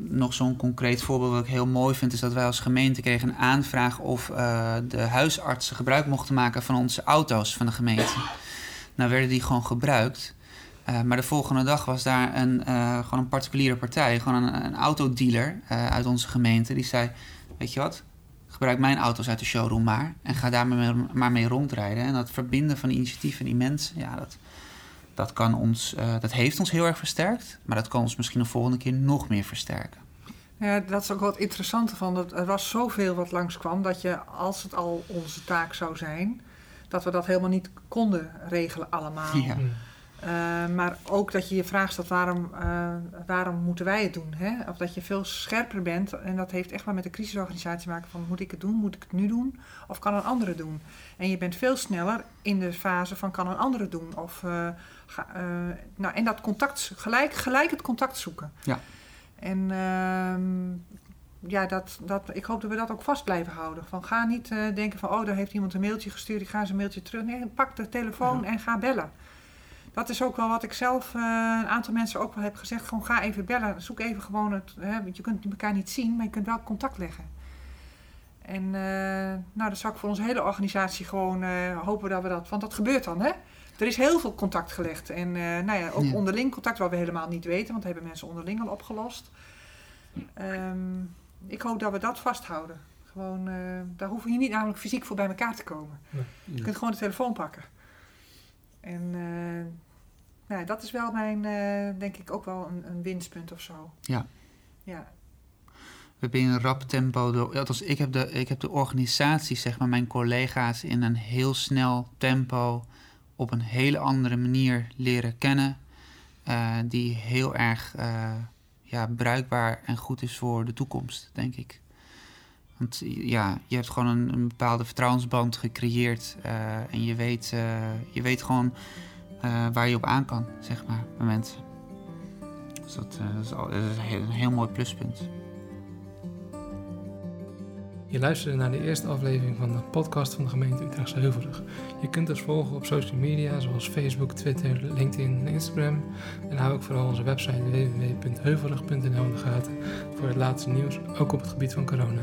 nog zo'n concreet voorbeeld wat ik heel mooi vind, is dat wij als gemeente kregen een aanvraag of de huisartsen gebruik mochten maken van onze auto's van de gemeente. Nou werden die gewoon gebruikt. Maar de volgende dag was daar een, gewoon een particuliere partij, gewoon een, een autodealer uit onze gemeente. Die zei: Weet je wat, gebruik mijn auto's uit de showroom maar. En ga daar maar, maar mee rondrijden. En dat verbinden van die initiatieven, die mensen, ja, dat, dat, kan ons, dat heeft ons heel erg versterkt. Maar dat kan ons misschien de volgende keer nog meer versterken. Ja, dat is ook wat interessante van. Dat er was zoveel wat langskwam dat je, als het al onze taak zou zijn, dat we dat helemaal niet konden regelen allemaal. Ja. Uh, maar ook dat je je vraag stelt waarom, uh, waarom moeten wij het doen? Hè? Of dat je veel scherper bent. En dat heeft echt wel met de crisisorganisatie te maken van moet ik het doen, moet ik het nu doen of kan een andere doen? En je bent veel sneller in de fase van kan een andere doen. Of, uh, ga, nou, en dat contact, gelijk, gelijk het contact zoeken. Ja. En ehm, ja, dat, dat, ik hoop dat we dat ook vast blijven houden. Van ga niet denken van oh, daar heeft iemand een mailtje gestuurd, ik ga eens een mailtje terug. Nee, pak de telefoon en ga bellen dat is ook wel wat ik zelf uh, een aantal mensen ook wel heb gezegd. Gewoon ga even bellen. Zoek even gewoon het. Hè, want je kunt elkaar niet zien, maar je kunt wel contact leggen. En uh, nou, dat zou ik voor onze hele organisatie gewoon uh, hopen dat we dat. Want dat gebeurt dan, hè? Er is heel veel contact gelegd. En nou ja, ook onderling contact wat we helemaal niet weten, want dat hebben mensen onderling al opgelost. Um, ik hoop dat we dat vasthouden. Gewoon, daar hoeven je niet namelijk fysiek voor bij elkaar te komen. Je kunt gewoon de telefoon pakken. En uh, nou, dat is wel mijn, uh, denk ik, ook wel een, een, winstpunt of zo. Ja. Ja. We hebben in een rap tempo, de, althans, ik heb, de, ik heb de organisatie, zeg maar, mijn collega's in een heel snel tempo op een hele andere manier leren kennen. Uh, die heel erg ja, bruikbaar en goed is voor de toekomst, denk ik. Want ja, je hebt gewoon een, bepaalde vertrouwensband gecreëerd. Uh, en je weet, uh, je weet gewoon uh, waar je op aan kan, zeg maar, bij mensen. Dus dat, is, al, een heel mooi pluspunt. Je luisterde naar de eerste aflevering van de podcast van de gemeente Utrechtse Heuvelrug. Je kunt ons volgen op social media zoals Facebook, Twitter, LinkedIn en Instagram. En hou ook vooral onze website www.heuvelrug.nl in de gaten voor het laatste nieuws, ook op het gebied van corona.